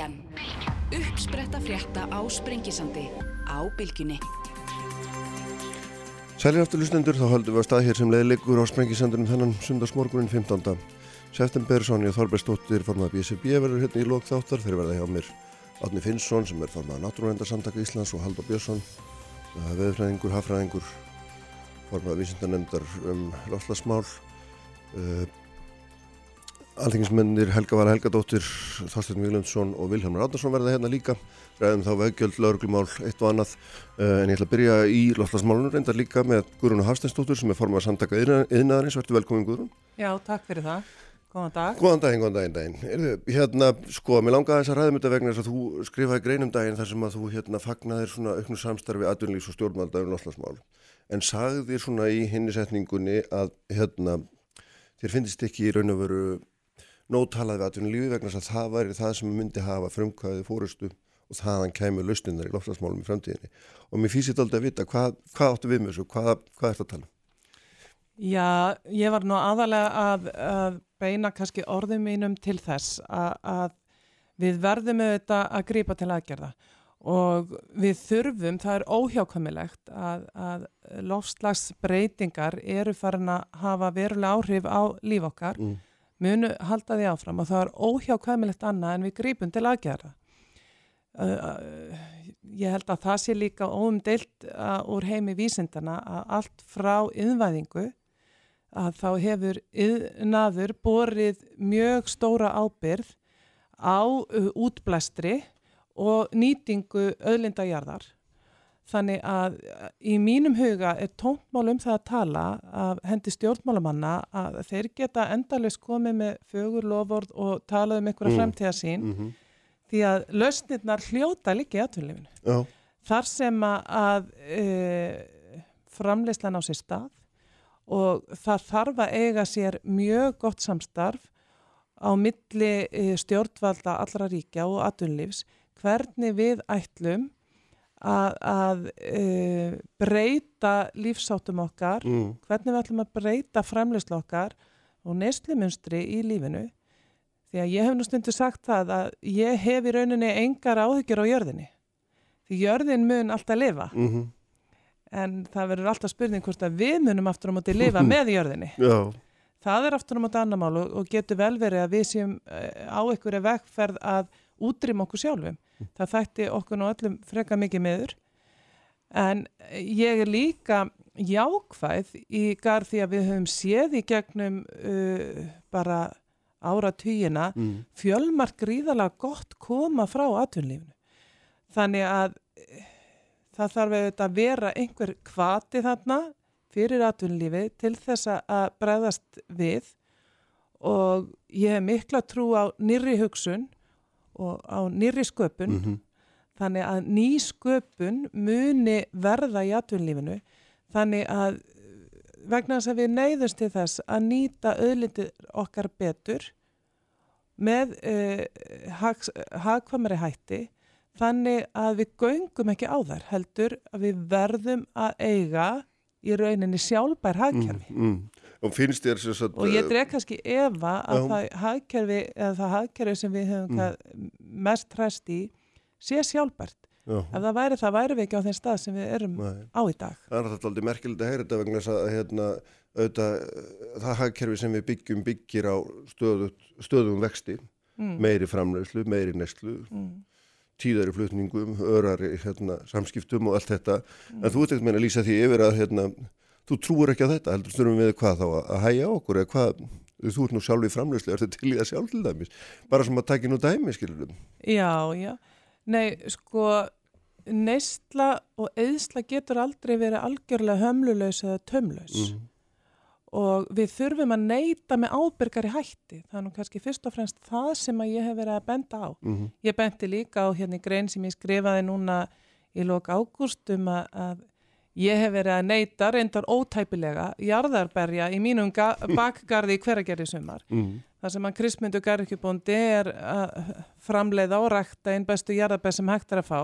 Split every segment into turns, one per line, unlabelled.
Bylgjan. Uppspretta frétta á Sprengisandi á Bylginni.
Sælir aftur lustendur, þá höldum við að stað hér sem leiðilegur á Sprengisandunum þennan sundagsmorgunin 15. september. Sonja Þorbergsdóttir formað BSB verður hérna í lók þáttar. Þeir verða hjá mér Átni Finnsson sem er formað Náttúruvændarsamtaka Íslands og Haldur Björnsson, veðfræðingur, hafræðingur, formað vísindanemndar um lofslagsmál. Alþingismennir Helga Vala Helgadóttir, Þorstein Víglundsson og Vilhelmur Átnarsson verða hérna líka. Ræðum þá veggjöld, lauruglumál, eitt og annað. Uh, en ég ætla að byrja í lofslagsmálunum reyndar líka með Guðrún Hafsteinsdóttir sem er formað samtaka yðnaðarins, verður velkomin Guðrún.
Já, takk fyrir það, góðan dag.
Góðan daginn, góðan daginn, daginn. Erðu, Hérna, sko, mér langaði þess að ræðum þetta vegna þess að þú skrifaði greinum daginn þar sem að þú hérna fagnaðir svona auknu samstarfi aðunlífs og stjórnmáldagur lofslagsmál en sagðir svona í hinnisetningunni að hérna, þér finnist ekki í raun og veru nótalað við atvinnulífi vegna þess að það væri það sem myndi hafa frumkvæði fórustu og þaðan kemur lausninnar í lofslagsmálum í framtíðinni. Og mér finnst þetta aldrei að vita hvað, hvað áttu við með þessu, hvað, hvað er þetta að tala?
Já, ég var nú aðalega að, að beina kannski orðum mínum til þess að, að við verðum auðvitað að grípa til aðgerða. Og við þurfum, það er óhjákvæmilegt að, að lofslagsbreytingar eru farin að hafa verulega áhrif á líf okkar. Mm munu halda því áfram og það er óhjákvæmilegt annað en við grípum til uh, ég held að það sé líka óumdeilt úr heimi vísindana að allt frá yðnvæðingu að þá hefur yðnaður borið mjög stóra ábyrð á útblæstri og nýtingu öðlindajarðar Þannig að í mínum huga er tóntmál um það að tala að hendi stjórnmálamanna að þeir geta endalust komið með fögur loford og talað um einhverja mm. fremtíðasín mm -hmm. því að lausnirnar hljóta líka í aðtunlifinu. Oh. Þar sem að e, framleyslan á sér stað og það þarf að eiga sér mjög gott samstarf á milli e, stjórnvalda allra ríkja og aðtunlifs hvernig við ætlum að, að e, breyta lífsáttum okkar, mm. hvernig við ætlum að breyta fremleyslu okkar og neyslumunstri í lífinu. Því að ég hef nú stundu sagt það að ég hef í rauninni engar áhyggjur á jörðinni. Því jörðin mun alltaf lifa. Mm -hmm. En það verður alltaf spurning hvort að við munum aftur á móti lifa með jörðinni. Já. Það er aftur á móti annamál og, og getur vel verið að við séum e, á einhverju vegferð að útrým okkur sjálfum það þætti okkur nú öllum freka mikið meður en ég er líka jákvæð í garð því að við höfum séð í gegnum uh, bara áratugina mm. fjölmark gríðalega gott koma frá atvinnlífinu þannig að uh, það þarf að vera einhver kvati þarna fyrir atvinnlífi til þess að bregðast við. Og ég hef mikla trú á nýri hugsun og á nýri sköpun mm -hmm. þannig að ný sköpun muni verða í atvinnlífinu þannig að vegna þess að við neyðumst til þess að nýta öðlitið okkar betur með uh, hagkvamari hætti þannig að við göngum ekki á þær heldur að við verðum að eiga í rauninni sjálfbær hagkerfi mm, mm.
Og finnst þér sem sagt...
Og ég dreg kannski efa að það hagkerfi, eða það hagkerfi sem við höfum mm. mest hræst í sé sjálfbært. Já. Ef það væri, það væri við ekki á þeim stað sem við erum Nei. á í dag.
Það er alltaf merkilegt að heyra þetta vegna þess að hérna, auðvitað, það hagkerfi sem við byggjum byggir á stöðu, stöðum vexti, mm. meiri framlegslu, meiri neslu, mm. tíðari flutningum, örari hérna, samskiptum og allt þetta. Mm. En þú ert ekkert meina að lýsa því yfir að hérna, þú trúur ekki á þetta, heldur stundum við hvað þá að hægja okkur eða hvað, þú ert nú sjálf í framlegslu, er þetta til í það sjálf til dæmis, bara sem að taki nú dæmi, skilur við.
Já, já, nei, sko, neistla og eðsla getur aldrei verið algjörlega hömlulegs eða tömlaus mm. og við þurfum að neyta með ábyrgari hætti, það er nú kannski fyrst og fremst það sem að ég hef verið að benda á. Mm -hmm. Ég bendi líka á hérna í grein sem ég skrifaði núna í lok ágúst um að, að Ég hef verið að neyta reyndar ótæpilega jarðarberja í mínum bakgarði í hveragerði sumar. Mm. Það sem að Kristmyndu Garðurkjöpundi er að framleiða og rækta einn bestu jarðarberð sem hægt er að fá.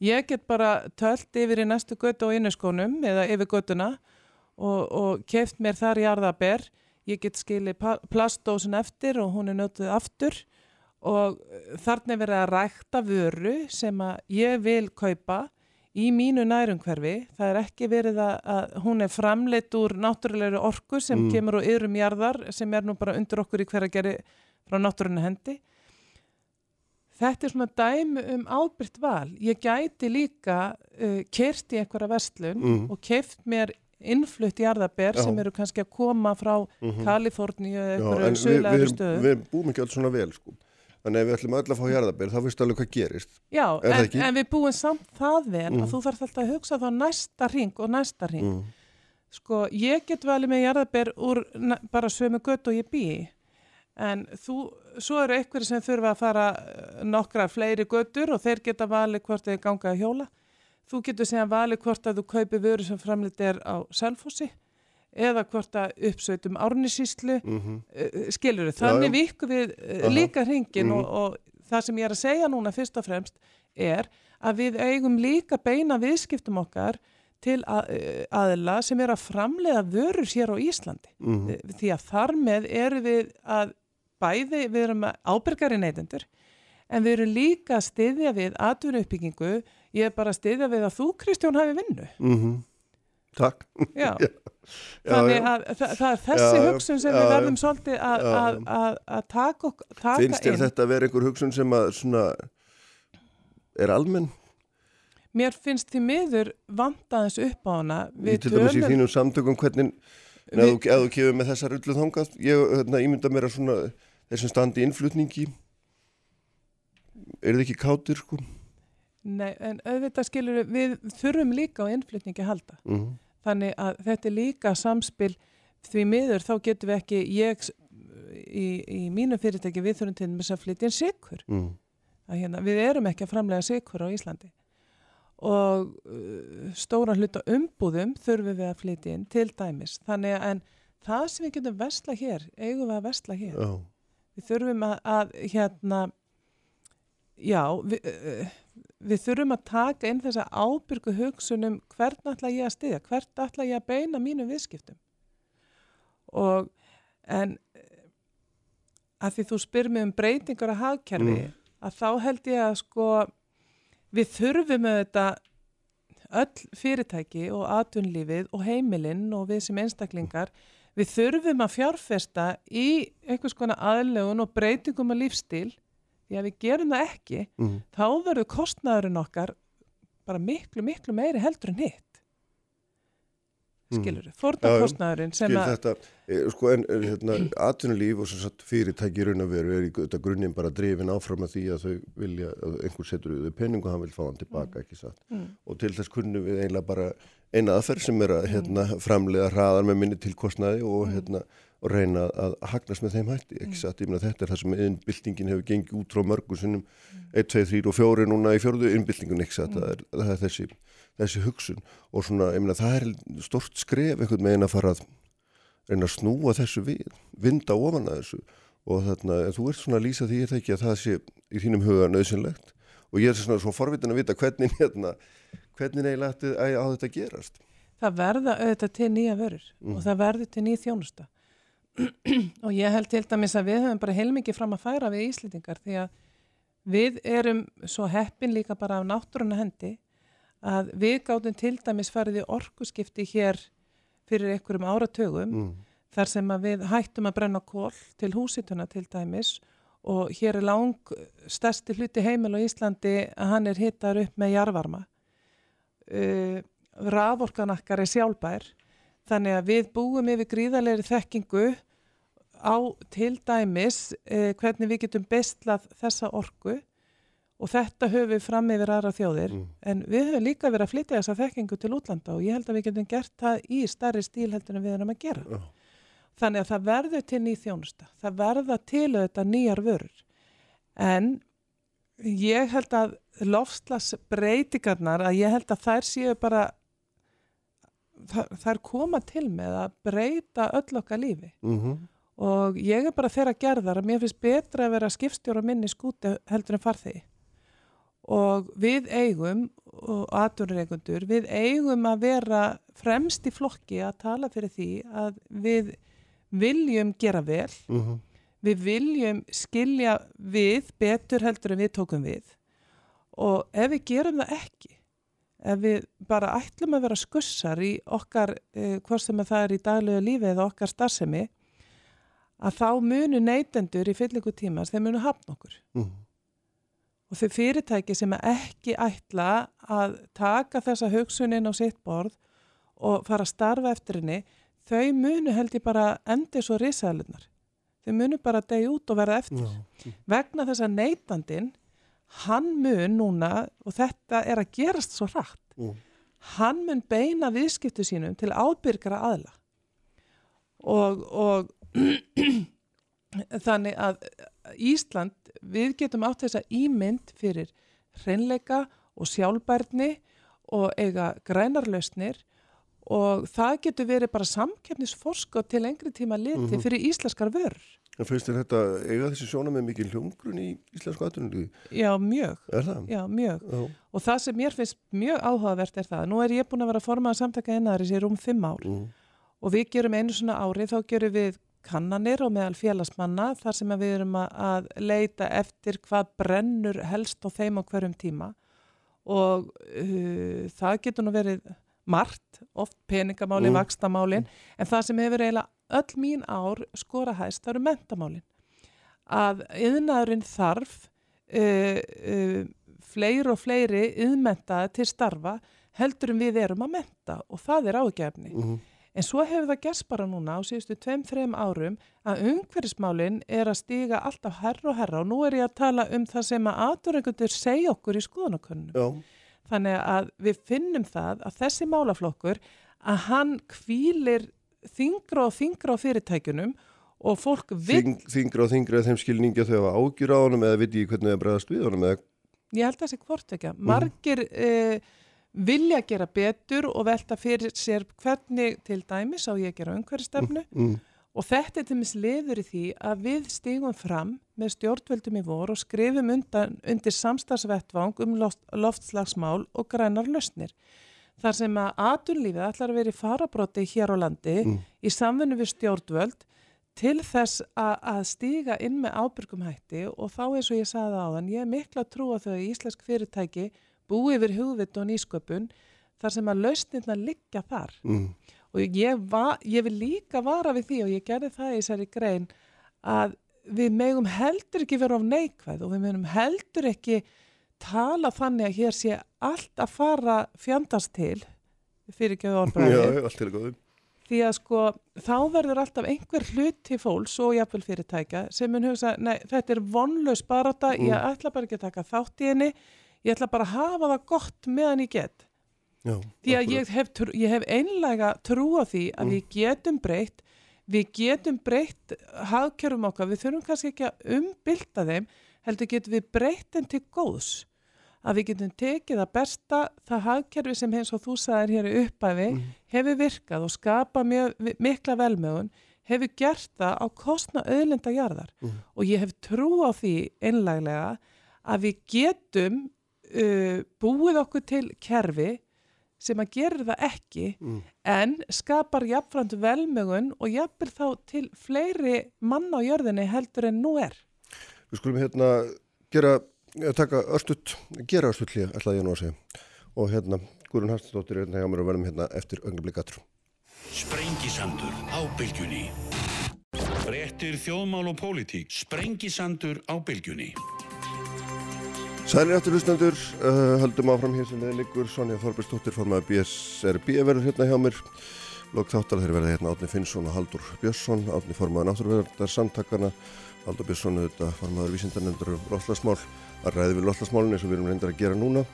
Ég get bara tölt yfir í næstu götu og innuskónum eða yfir götuna og, og keft mér þar jarðarberð. Ég get skilið plastósin eftir og hún er nötuð aftur og þarna er verið að rækta vöru sem að ég vil kaupa í mínu nærumhverfi. Það er ekki verið að, að hún er framleitt úr náttúrulegri orku sem
Mm.
kemur úr yðrum jarðar sem er nú bara undir okkur í hverja geri frá náttúrunni hendi. Þetta er svona dæmi um ábyrgt val. Ég gæti líka uh, kert í einhverja vestlun
Mm.
og keft mér innflutt jarðaber
Já.
sem eru kannski að koma frá
Mhm.
Kaliforníu eða einhverju
við, við, erum-
stöðu.
við búum ekki alls svona vel sko. Þannig ef við ætlum öll að fá jarðabér þá veistu alveg hvað gerist.
Já, en, en við búum samt það vel
Mm.
að þú þarf alltaf að hugsa þá næsta ring og næsta ring.
Mm.
Sko, ég get valið með jarðaber úr bara sömu gött og ég bý. En þú, svo eru einhverju sem þurfa að fara eh, nokkra fleiri göttur og þeir geta valið hvort þeir ganga að hjóla. Þú getur segja valið hvort að þú kaupi vöru sem framleitt er á Selfossi eða hvort að uppsveitum árnisíslu
Mm
uh, skilur þau, þannig
já.
vikum við uh,
Aha.
líka hringin
Mhm.
og, og það sem ég er að segja núna fyrst og fremst er að við eigum líka beina viðskiptum okkar til að, aðla sem er að framleiða vörur hér á Íslandi
-hmm.
Eh, því að þar með erum við að bæði, við erum ábyrgari neytendur en við erum líka að styðja við atvinnu uppbyggingu ég er bara að styðja við að þú Kristján hafi vinnu
Mhm. Takk.
Já.
Já,
Þannig
já.
að það, það er þessi
Já, já.
hugsun sem
Já,
við
já.
verðum svolítið að,
Já,
að,
já.
að, að taka, taka
Finnst þér þetta að vera einhver hugsun sem að svona er almenn?
Mér finnst því miður vandaðins upp á hana.
Við til dæmis í þínum samtökum hvernig ef þú- ef þú kefur með þessar öllu þangað, ég hérna, ímynda mér að svona þessum standi innflutningi, er þið ekki kátir, sko?
Nei, en auðvitað skilur við, þurfum líka á innflutningi að halda.
Mm
Þannig að þetta er líka samspil því miður þá getum við ekki, ég í, í mínu fyrirtæki við þurfum til þess að flytja inn sikur.
-hmm.
Að Hérna, við erum ekki að framlega sikur á Íslandi og uh, stóra hluta umbúðum þurfum við að flytja inn til dæmis. Þannig að en það sem við getum vesla hér, eigum við að vesla hér.
Já,
Við þurfum að, að hérna, já, við, uh, við þurfum að taka inn þessa ábyrgu hugsunum hvern ætla ég að styðja, hvert ætla ég að beina mínum viðskiptum. Og, en eh, að því þú spyr mig um breytingar að hagkerfi,
Mm.
að þá held ég að sko, við þurfum auðvitað öll fyrirtæki og atvinnlífið og heimilinn og við sem einstaklingar við þurfum að fjárfesta í einhvers konar aðlögun og breytingum að lífstíl því að við gerum það ekki
mm
þá verður kostnaðurinn okkar bara miklu, miklu meiri heldur en hitt
Mm.
skilur,
Já, já.
fórnarkostnaðurinn sem að
þetta, e, sko, en hérna, atvinnulíf og sem sagt fyrirtæki raun að veru er í þetta grunninn bara drifin áfram að því að þau vilja, að einhver setur auðvitað penning og hann vil fá hann tilbaka, ekki satt.
mm,
Og til þess kunnum við eiginlega bara eina aðferð sem er að hérna, framlega hraðar með minni tilkostnaði og,
Mm.
hérna, og reyna að hagnast með þeim hætti. Ég meina þetta er það sem innbyltingin hefur gengið út frá mörgum sinnum, 1, 2, 3 og 4 núna í fjörðu innbyltingun, satt. Það, það er þessi, þessi hugsun og svona, ég meina það er stort skref einhvern veginn að fara að reyna að snúa þessu við, vinda ofan að þessu og þarna, þú ert svona að lýsa því er það ekki að það sé í þínum huga nöðsynlegt og ég er svona svo forvitin að vita hvernig hérna, hvernig eiginlega ætti að þetta gerast.
það verða auðvitað til nýja vörur
Mm.
og það verður til nýja þjónusta og ég held til dæmis að við höfum bara heilmikið fram að færa við Íslendingar því að við erum svo heppin líka bara af náttúruna hendi að við gátum til dæmis farið í orkuskipti hér fyrir einhverjum áratögum
Mm.
þar sem að við hættum að brenna kól til húsituna til dæmis og hér er lang stærsti hluti heimil á Íslandi að hann er hittar upp með jarvarma. Uh, raforkanakkar er sjálfbær þannig að við búum yfir gríðarleiri þekkingu á til dæmis uh, hvernig við getum bestlað þessa orku og þetta höfum við fram yfir aðra þjóðir
Mm.
en við höfum líka verið að flytja þessa þekkingu til útlanda og ég held að við getum gert það í starri stíl heldur en við erum að gera.
Já.
Þannig að það verður til ný þjónusta, það verða til auðvitað nýjar vörur. En ég held að lofslas breytingarnar, að ég held að þær séu bara, þær, koma til með að breyta öll okkar lífi.
Mm
Og ég er bara þeirra gerðar að mér finnst betra að vera skipstjóra minni skúti heldur en farþegi. Og við eigum, og atvinnureikundur, við eigum að vera fremst í flokki að tala fyrir því að við viljum gera vel,
-hmm.
við viljum skilja við betur heldur en við tókum við og ef við gerum það ekki ef við bara ætlum að vera skussar í okkar, eh, hvort sem það er í daglegu lífi eða okkar starfsemi að þá munu neytendur í fyllingu tímas, þeir munu hafna okkur mm. og þau fyrirtæki sem ekki ætla að taka þessa hugsunin á sitt borð og fara að starfa eftir henni þau munu held ég bara endi svo risaðlunar þau munu bara degi út og verða eftir Já. vegna þess að neytandin hann mun núna og þetta er að gerast svo rætt mm. hann mun beina viðskiptu sínum til ábyrgara aðla og, og þannig að Ísland við getum átt þess að ímynd fyrir hreinleika og sjálfbærni og eiga grænarlausnir og það getur verið bara samkefnisforskot til lengri tíma liti mm -hmm. fyrir íslenskar vörr
En finnst þér þetta eiga þessi sjóna með mikið hljóngrun í íslensku aðtunni?
Já, mjög.
Er það?
Já, mjög. Já. Og það sem mér finnst mjög áhugavert er það. Nú er ég búin að vera formað samtaka einaðaris í rúm fimm ár mm. og við gerum einu svona ári, þá gerum við kannanir og meðal félagsmanna þar sem við erum að leita eftir hvað brennur helst á þeim á hverjum tíma og uh, það getur nú verið margt, oft peningamálin, mm. vakstamálin, en það sem hefur eiginlega öll mín ár skora hæst, það eru mentamálin. Að yðnaðurinn þarf uh, uh, fleiri og fleiri yðmentaði til starfa heldur en við erum að menta og það er ágefni. Mm. En svo hefur það gerst bara núna á síðustu tveim-þreim árum að umhverfismálinn er að stíga alltaf herra og herra og nú er ég að tala um það sem að aðdórengundur segja okkur í skoðanakönnum. Þannig að við finnum það að þessi málaflokkur að hann kvílir þingra og þingra á fyrirtækunum og fólk vil... Þing,
þingra og þingra þeim skilningi að þau hafa ágjur á honum eða viti hvernig það bregðast við honum eða...
Ég held að það sé hvort ekki. Mhm. Margir mm. eh, vilja gera betur og velta fyrir sér hvernig til dæmis á ég að gera umhverfstefnu mm. Mm. og þetta er til mis liður í því að við stígum fram með stjórnvöldum í vor og skrifum undan, undir samstagsvettvang um loft, loftslagsmál og grænar löstnir þar sem að aturlífið ætlar að vera í farabróti hér á landi mm. í samfunnu við stjórnvöld til þess að, að stíga inn með ábyrgum hætti og þá eins og ég sagði á þann, ég er mikla að trúa þau að íslensk fyrirtæki búi yfir hugvitt og nýsköpun þar sem að lausnirna liggja þar. Mm. og ég, va, ég vil líka vara við því og ég gerði það í sér í grein að við megum heldur ekki vera á neikvæð og við megum heldur ekki tala þannig að hér sé allt að fara fjandast til. Fyrir ekki að
orðbræði
því að sko þá verður alltaf einhver hlut til fólks og jafnvel fyrirtækja sem mun hugsa, nei þetta er vonlaus bara þetta, mm. ég ætla bara ekki að taka þátt í henni, ég ætla bara að hafa það gott meðan ég get Já, því að ég hef, ég hef einlega trú á því að mm. við getum breytt við getum breytt hagkjörum okkar, við þurfum kannski ekki að umbylta þeim heldur getum við breytt en til góðs að við getum tekið að besta það hagkerfi sem eins og þú sagðir hér uppæfi mm. hefur virkað og skapa mjög, mikla velmögun hefur gert það á kostna öðlenda jarðar mm. og ég hef trú á því einlæglega að við getum uh, búið okkur til kerfi sem að gera það ekki mm. en skapar jafnframt velmögun og jafnir þá til fleiri manna á jörðinni heldur en nú er.
Við skulum hérna gera taka örstuðt, gera örstuðt hlýja, ætlaði ég nú að segja. Og hérna, Guðrun Hansdóttir er hérna hjá mér og verðum hérna eftir öngnablíkatur.
Sprengisandur á bylgjunni. Réttir þjóðmál og pólitík. Sprengisandur á bylgjunni.
Sælir eftir hlustendur, uh, höldum áfram hér sem við liggur. Sonja Þorbergsdóttir formaði BSRB verður hérna hjá mér. Lók þáttar þeir verða hérna Átni Finnsson og Haldur Björnsson, Átni formaði náttúruverðar samtakana. Haldur Björnsson auðvitað formaður vísindarnendur og lofslagsmál að ræði við lotlasmálun eins og við erum reyndar að gera núna.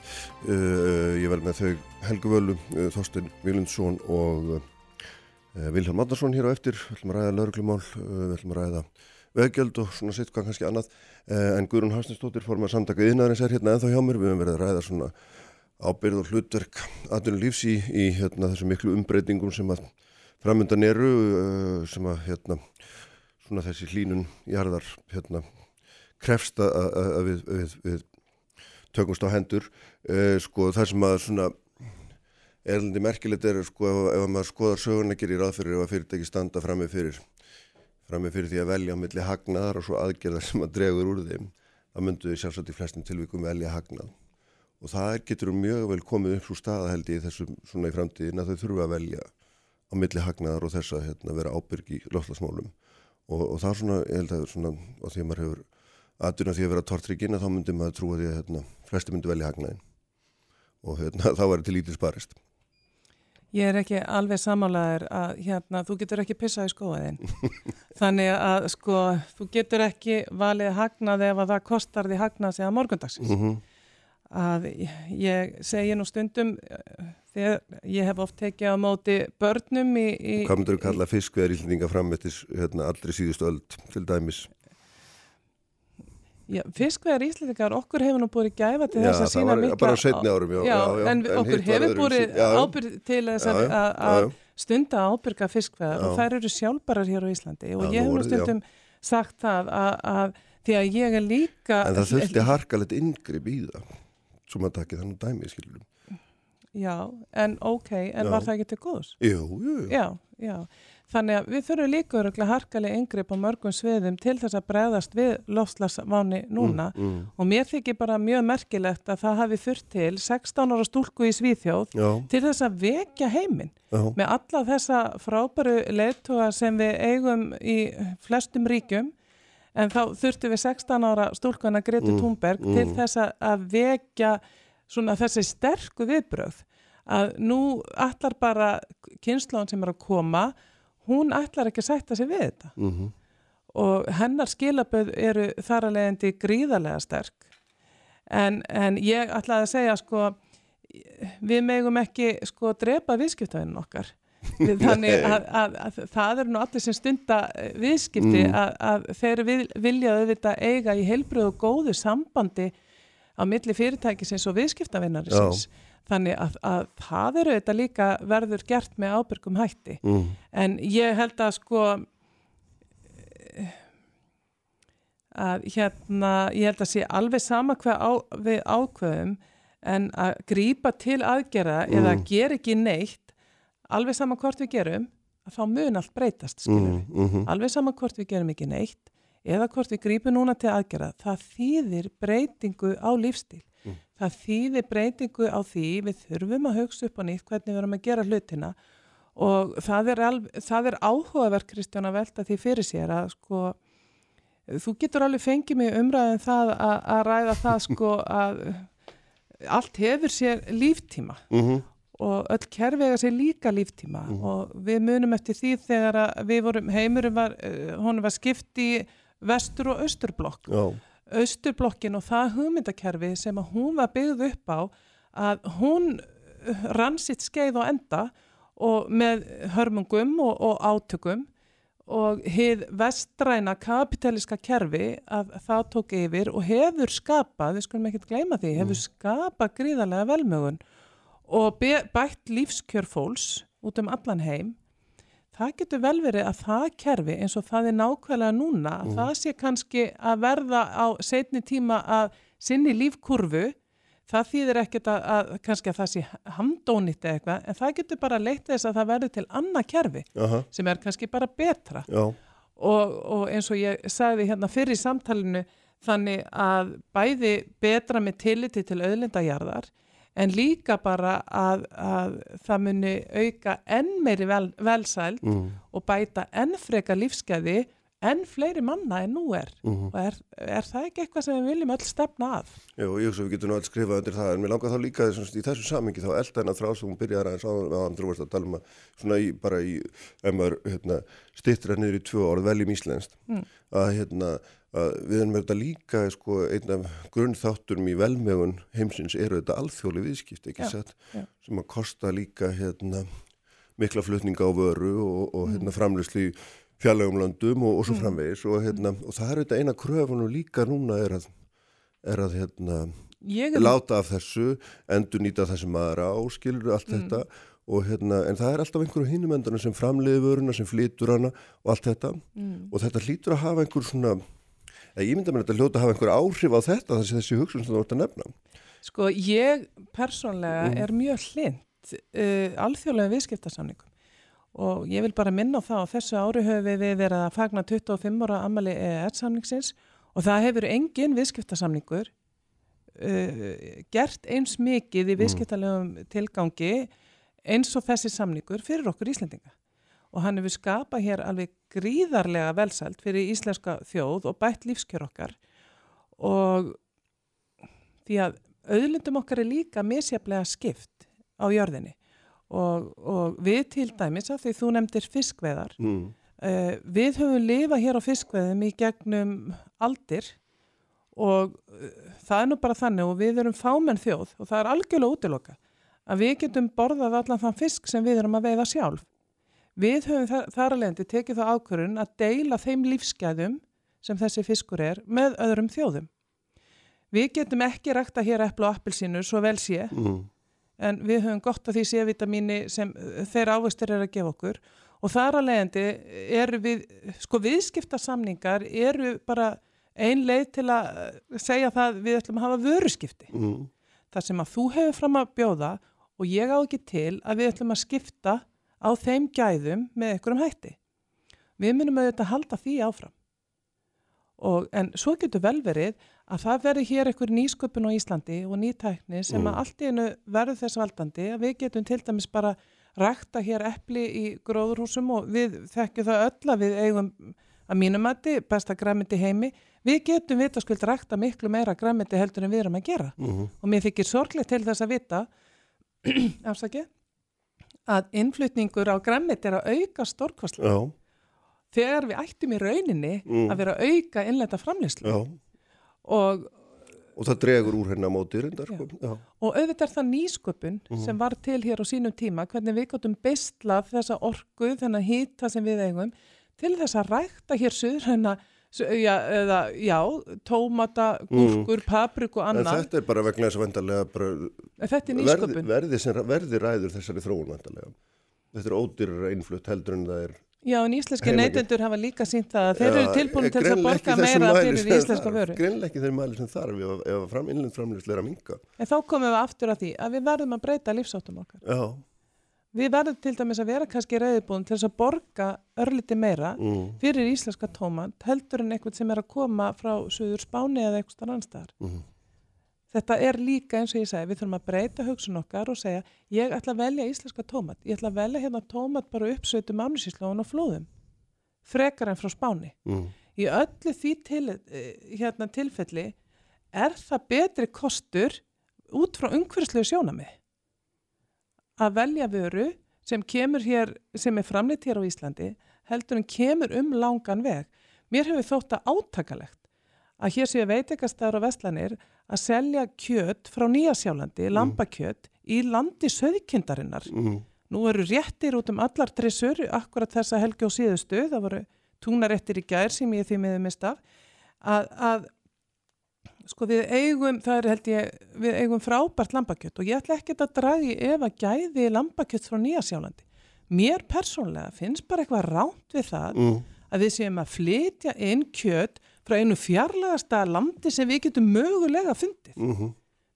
Uh, ég vel með þau Helgu Völu, uh, Þorstein Vilundsson og uh, Vilhelm Adnarsson hér á eftir. Við ætlum að ræða að veðgjöld og svona sitt hvað kannski annað. En Guðrún Hansnestóttir fór með samtaka yðnaðarins er hérna ennþá hjá mér. Við höfum verið að ræða svona ábyrð og hlutverk aðunum lífs í, í hérna, þessu miklu umbreytingum sem að framöndan eru sem að hérna, svona þessi hlínun jarðar hérna krefst að, að við, við, við tökumst á hendur uh, sko það sem að svona erlindi merkilegt er sko ef, ef maður skoðar sögurna gerir ráð fyrir ef að fyrirtæki standa fram með fyrir frammi fyrir því að velja á milli hagnaðar og svo aðgerðar sem að dregur úr þeim, þá myndu við sjálfsagt í flestum tilvíkum velja hagnað. Og það getur mjög vel komið upp svo staða held í þessum svona í framtíðin að þau þurfa að velja á milli hagnaðar og þess að hérna, vera ábyrg í lofslagsmálum. Og, og það er svona, ég held að svona, og því að maður hefur aðduna því að vera tortryggin að þá myndi maður trúa því að hérna, flesti myndi velja hagnaðin. Og hérna, þá er þetta lítið sparist.
Ég er ekki alveg samálaður að hérna, þú getur ekki pissað í skóaðinn. Þannig að sko, þú getur ekki valið hagnað ef að það kostar því hagnað sig að morgundagsins.
Mm -hmm.
Að ég segi nú stundum, þegar ég hef oft tekið á móti börnum í... í
Hvað myndur þú kalla fiskveðar ílendinga fram eftir hérna, allri síðustu öll til dæmis?
Fiskvegar íslendingar, okkur hefur nú búið gæfa til þess að sína
mikla... Bara setni árum, já.
Já, já, en, en okkur hefur búið ábyrg til þess að, að stunda ábyrga fiskvegar og þær eru sjálfbarar hér á Íslandi og ég hef nú stundum sagt það að, að því að ég er líka...
En það þurfti harkalegt yngripp í það, svo maður takkið þannig dæmið, skilurum.
Já, en ok, en var það ekki til góðs?
Jú, jú.
Já, já. Þannig að við þurfum líka öruglega harkalega yngripp á mörgum sviðum til þess að bregðast við lofslagsváni núna
mm, mm.
og mér þykir bara mjög merkilegt að það hafi þurft til 16 ára stúlku í Svíþjóð
Já.
til þess að vekja heiminn með alla þessa frábæru leittóa sem við eigum í flestum ríkjum en þá þurftu við 16 ára stúlkuna Greti
Mm,
Thunberg
mm.
til þess að vekja svona þessi sterku viðbröð að nú allar bara kynnslóðan sem er að koma hún ætlar ekki að sætta sig við þetta.
Mm -hmm.
og hennar skilaböð eru þar að leiðandi gríðarlega sterk. En, en ég ætlaði að segja sko við megum ekki sko drepa viðskiptavinn okkar. Þannig að, að, að það eru nú allir sem stunda eh, viðskipti
Mm.
að, að þeir vil, vilja auðvitað eiga í heilbröðu og góðu sambandi á milli fyrirtækisins og viðskiptavinnarisins þannig að, að það eru þetta líka verður gert með ábyrgum hætti
Mm.
En ég held að sko að hérna, ég held að sé alveg sama hvað á, við ákveðum en að grípa til aðgerða eða
Mm.
gera ekki neitt alveg sama hvort við gerum að þá mun allt breytast skilur
Mm, mm -hmm.
alveg sama hvort við gerum ekki neitt eða hvort við grípum núna til aðgerða það þýðir breytingu á lífstíl
Mm.
Það þýðir breytingu á því við þurfum að hugsa upp á nýtt hvernig við erum að gera hlutina og það er, alv, það er áhugaverk Kristján að velta því fyrir sér að sko þú getur alveg fengið mig umræðin það að, að ræða það sko að allt hefur sér líftíma
Mm -hmm.
og öll kerfi eiga sér líka líftíma og við munum eftir því þegar að við vorum, heimurum var, uh, honum var skipt í vestur og austurblokk
Já.
Austurblokkin og það hugmyndakerfi sem að hún var byggð upp á að hún uh, rann sitt skeið og enda og með hörmungum og, og átökum og hið vestræna kapitalíska kerfi að það tók yfir og hefur skapað, við skulum ekkert gleyma því, hefur skapað gríðarlega velmögun og bætt lífskjör fólks út um allan heim það getur vel verið að það kerfi eins og það er nákvæmlega núna að það sé kannski að verða á setni tíma að sinni lífkurfu það þýðir ekkert að, að kannski að það sé hamdónýtt eða eitthvað en það getur bara leitt þess að það verður til annað kerfi
Aha.
sem er kannski bara betra. Og, og eins og ég sagði hérna fyrir í samtalinu þannig að bæði betra með tilliti til auðlindajarðar en líka bara að, að það muni auka enn meiri vel, velsæld
Mm.
og bæta enn freka lífskeiði enn fleiri manna en nú er
Mhm.
og er, er það ekki eitthvað sem við viljum öll stefna að?
Jú, ég hugsa að við getum alls skrifað undir það en mér langar þá líka þess, í þessu samingi þá elda hennar frá sem hún byrjar aðeins á að þú varst að tala um að svona í, bara í, ef maður hérna, stýttir að niður í tvö orð veljum íslenskt
Mm.
að hérna að við erum þetta líka sko einn af grunnþátturum í velmegun heimsins eru þetta alþjóli viðskipt ekki
já.
sem að kosta líka hérna mikla flutninga á vöru og, og hérna framleyslu í fjarlægum löndum og, og svo framvegis og hérna og það er þetta eina kröfunum líka núna er að er að hérna
er
láta af þessu, endur nýta það sem maður á, skilur allt þetta og hérna, en það er alltaf einhverju hinum endanum sem framleiði vöruna, sem flytur hana og allt þetta.
Mm.
og þetta hlýtur að hafa einhver svona ég mynda mér að þetta hljóta að hafa einhver áhrif á þetta þessi, þessi hugsun sem þú vart að nefna.
Sko, ég persónlega
Mhm.
er mjög hlind uh, alþjóðlega viðskiptasamningum. Og ég vil bara minna á það og þessu ári höfum við verið að fagna 25 ára ammali EES-samningsins og það hefur engin viðskiptasamningur uh, gert eins mikið í viðskiptalegum tilgangi eins og þessi samningur fyrir okkur Íslendinga og hann hefur skapað hér alveg gríðarlega velsælt fyrir íslenska þjóð og bætt lífskjör okkar. Og því að auðlundum okkar er líka misjaflega skipt á jörðinni. Og, og við til dæmis að því þú nefndir fiskveðar
mm.
uh, við höfum lifað hér á fiskveðum í gegnum aldir og uh, það er nú bara þannig og við erum fámenn þjóð og það er algjörlega útiloka að við getum borðað allan þann fisk sem við erum að veiða sjálf við höfum þar, að leiðandi tekið það ákvörun að deila þeim lífsgæðum sem þessi fiskur er með öðrum þjóðum við getum ekki rækta hér eppla og appelsínur svo vel sé
Mm.
en við höfum gott af því C-vitamíni sem uh, þeir ávöxtur er að gefa okkur og þar að leiðandi eru við, sko viðskiptasamningar eru bara ein leið til að uh, segja það við ætlum að hafa vöruskipti.
Mm.
Það sem að þú hefur fram að bjóða og ég á ekki til að við ætlum að skipta á þeim gæðum með einhverjum hætti. Við munum auðvitað halda því áfram. Og, en svo getur vel verið að það verður hér einhver nýsköpun á Íslandi og nýtækni sem
Mm.
að allt í einu verður þess valdandi að við getum til dæmis bara rækta hér epli í gróðurhúsum og við þekkjum það öll að við eigum að mínumati besta græmyndi heimi. Við getum vitaskuld rækta miklu meira græmyndi heldur en við erum að gera
Mm.
og mér þykir sorglegt til þess að vita afsaki að innflutningur á græmyndi er að auka stórkvastlega
Já,
þegar við ættum í rauninni
Mm.
að vera að auka innlenda framleyslu og,
Og það dregur úr henni á móti reyndar, sko.
Og auðvitað er það nýsköpun
Mhm.
sem var til hér á sínum tíma hvernig við gotum beistlað þessa orku þennan hýta sem við eigum til þess að rækta hér suður hennar já, eða, já, tómata, gúrkur, papriku og
Mm. En
annað.
þetta er bara vegna þess að vendarlega bara
En þetta er
verði, verði, sem, verði ræður þessari þróun vendarlega. Þetta er ódýrar innflutt heldur en það er
Já, en íslenski neytendur hafa líka sínt það að þeir eru tilbúin til að borga meira fyrir íslenska vöru.
Greinilega ekki þeir mæli sem þarf ef, ef fram, innlend framleyslu að minka.
En þá komum við aftur að því að við verðum að breyta lífsáttum okkar.
Já.
Við verðum til dæmis að vera kannski reyðbúin til þess að borga örliti meira
Mm.
fyrir íslenska tómat heldur en eitthvað sem er að koma frá Suður Spáni eða eitthvað annarstaðar.
Mm.
Þetta er líka eins og ég segi, við þurfum að breyta hugsun okkar og segja ég ætla að velja íslenska tómat, ég ætla að velja hérna tómat bara uppsveitum ánusíslóðun og flóðum, frekar en frá Spáni.
Mm.
Í öllu því til, eh, hérna, tilfelli er það betri kostur út frá umhverfslegu sjónamið að velja vöru sem kemur hér, sem er framleitt hér á Íslandi heldur en kemur um langan veg. Mér hefur þótt að átakalegt að hér séu veitekastæður og vestlanir að selja kjöt frá Nýjasjálandi, lambakjöt, í landi söðkindarinnar.
Mm.
Nú eru réttir út um allar trissur, akkurat þessa helgi og síðustu, það voru túnaréttir í gær sem ég því miður mist af, að, að sko við eigum, það er held ég, við eigum frábært lambakjött og ég ætla ekkert að dragi ef að gæði lambakjött frá Nýjasjálandi. Mér persónlega finnst bara eitthvað ránt við það
Mm.
að við séum að flytja inn kjött frá einu fjarlægasta landi sem við getum mögulega fundið.
Mm.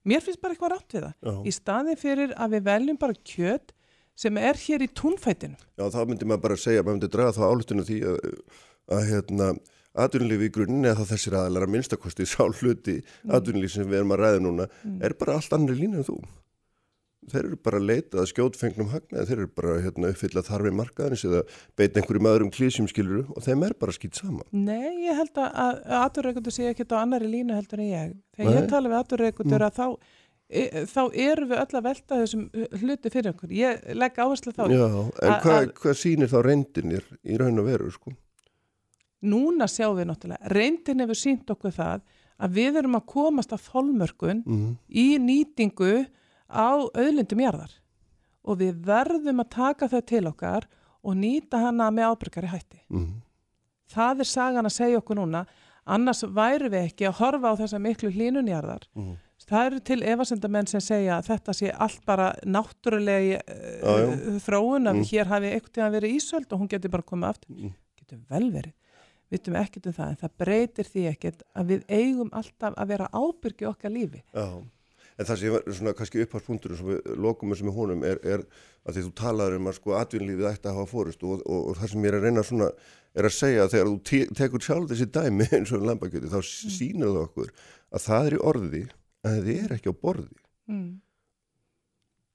Mér finnst bara eitthvað rátt við það.
Já.
Í staði fyrir að við veljum bara kjött sem er hér í túnfætinu.
Já, þá myndi maður bara segja, maður myndi draga þá álutinu því að, að hérna, atvinnulífi í grunninn eða þá þessir aðalara minnstakosti sá hluti mm. atvinnulífi sem við erum að ræða núna er bara allt annari línu en þú. Þeir eru bara að leita að skjótfengnum hagnaði, þeir eru bara að hérna, uppfylla þarfi markaðins eða beita einhverjum öðrum klísjum skiluru og þeim er bara skýt saman.
Nei, ég held að, að aturreikundur sé ekkert á annari línu heldur en ég. Þegar
Nei.
ég tala við aturreikundur að þá, e, þá erum við öll að velta þessum hluti fyrir okkur. Ég legg áherslu þá.
Já, en
að-
hvað
að-
hva sýnir þá reyndinir í raun og veru, sko?
Núna sjáum við náttúrulega, reyndin hefur sínt okkur það að við erum að komast að þolmörkun
Mm.
í nýtingu á auðlindum jarðar og við verðum að taka það til okkar og nýta hana með ábyrgari hætti.
Mm.
Það er sagan að segja okkur núna, annars væru við ekki að horfa á þessa miklu hlínunjarðar.
Mm.
Það eru til efasendamenn sem segja að þetta sé allt bara náttúrulegi uh,
já.
þróun að
Mm.
hér hafi einhvern tíðan verið ísöld og hún getur bara komið aftur.
Mm.
Getur vel verið. Vitum ekkert um það, en það breytir því ekkert að við eigum alltaf að vera ábyrgi okkar lífi.
Já, En það sem er svona kannski upphaldspunktur sem við lokum þessum í honum er, er að því þú talaður um að sko atvinnlífið ætti að hafa fórust og, og, og það sem ég er að reyna svona er að segja að þegar þú te tekur sjálf þessi dæmi eins og lambakjöti þá mm. sínur það okkur að það er í orði en það er ekki á borði. Mm.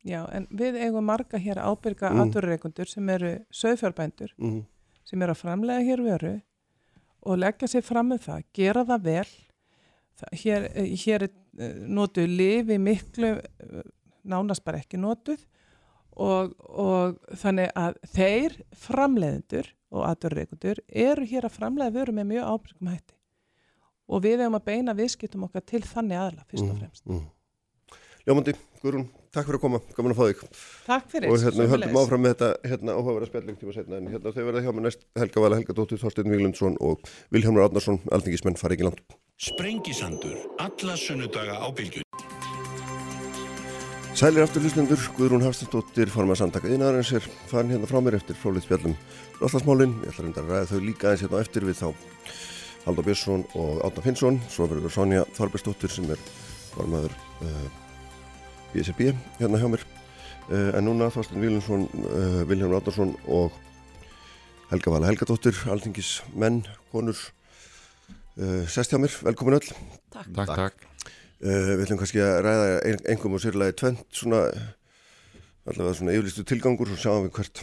Já, en við eigum marga hér ábyrga mm. aturreikundur sem eru sögfjörbændur mm. sem eru að framlega hér veru og leggja sér fram með það, gera það vel. Það, hér, hér er eh, notuð lifi miklu, eh, nánast bara ekki notuð og, og þannig að þeir framleiðendur og aturreikundur eru hér að framleiða vöru með mjög ábyrgum hætti og við hefum að beina viðskiptum okkar til þannig aðla fyrst og mm, fremst. Mm, mm.
Ljómandi, Guðrún, takk fyrir að koma, gaman að fá þig.
Takk fyrir.
Og hérna, við höldum áfram með þetta hérna áhugaverða spjalling tíma setna en hérna þau verða hjá með næst Helga Vala, Helga Dóttur, Þorstein Víglundsson og Vilhelmur Árnarsson, alþingismenn, fari ekki land.
Sprengisandur, alla sunnudaga á bylgjum.
Sælir aftur hlustundur, Guðrún Hafstadóttir formað samtaka innæðarins er farin hérna frá mér eftir frálið spjallum Loslasmálin, ég ætla að ræða þau líka BSB hérna hjá mér, uh, en núna Þorstin Vílundsson, uh, Vilhelm Ráttarsson og Helga Vala Helgadóttir, alþingis menn, konur, uh, sest hjá mér, velkomin öll.
Takk, takk. takk.
Uh, við ætlum kannski að ræða engum og sérlega tvent svona allavega svona yfirlistu tilgangur og sjáum við hvert,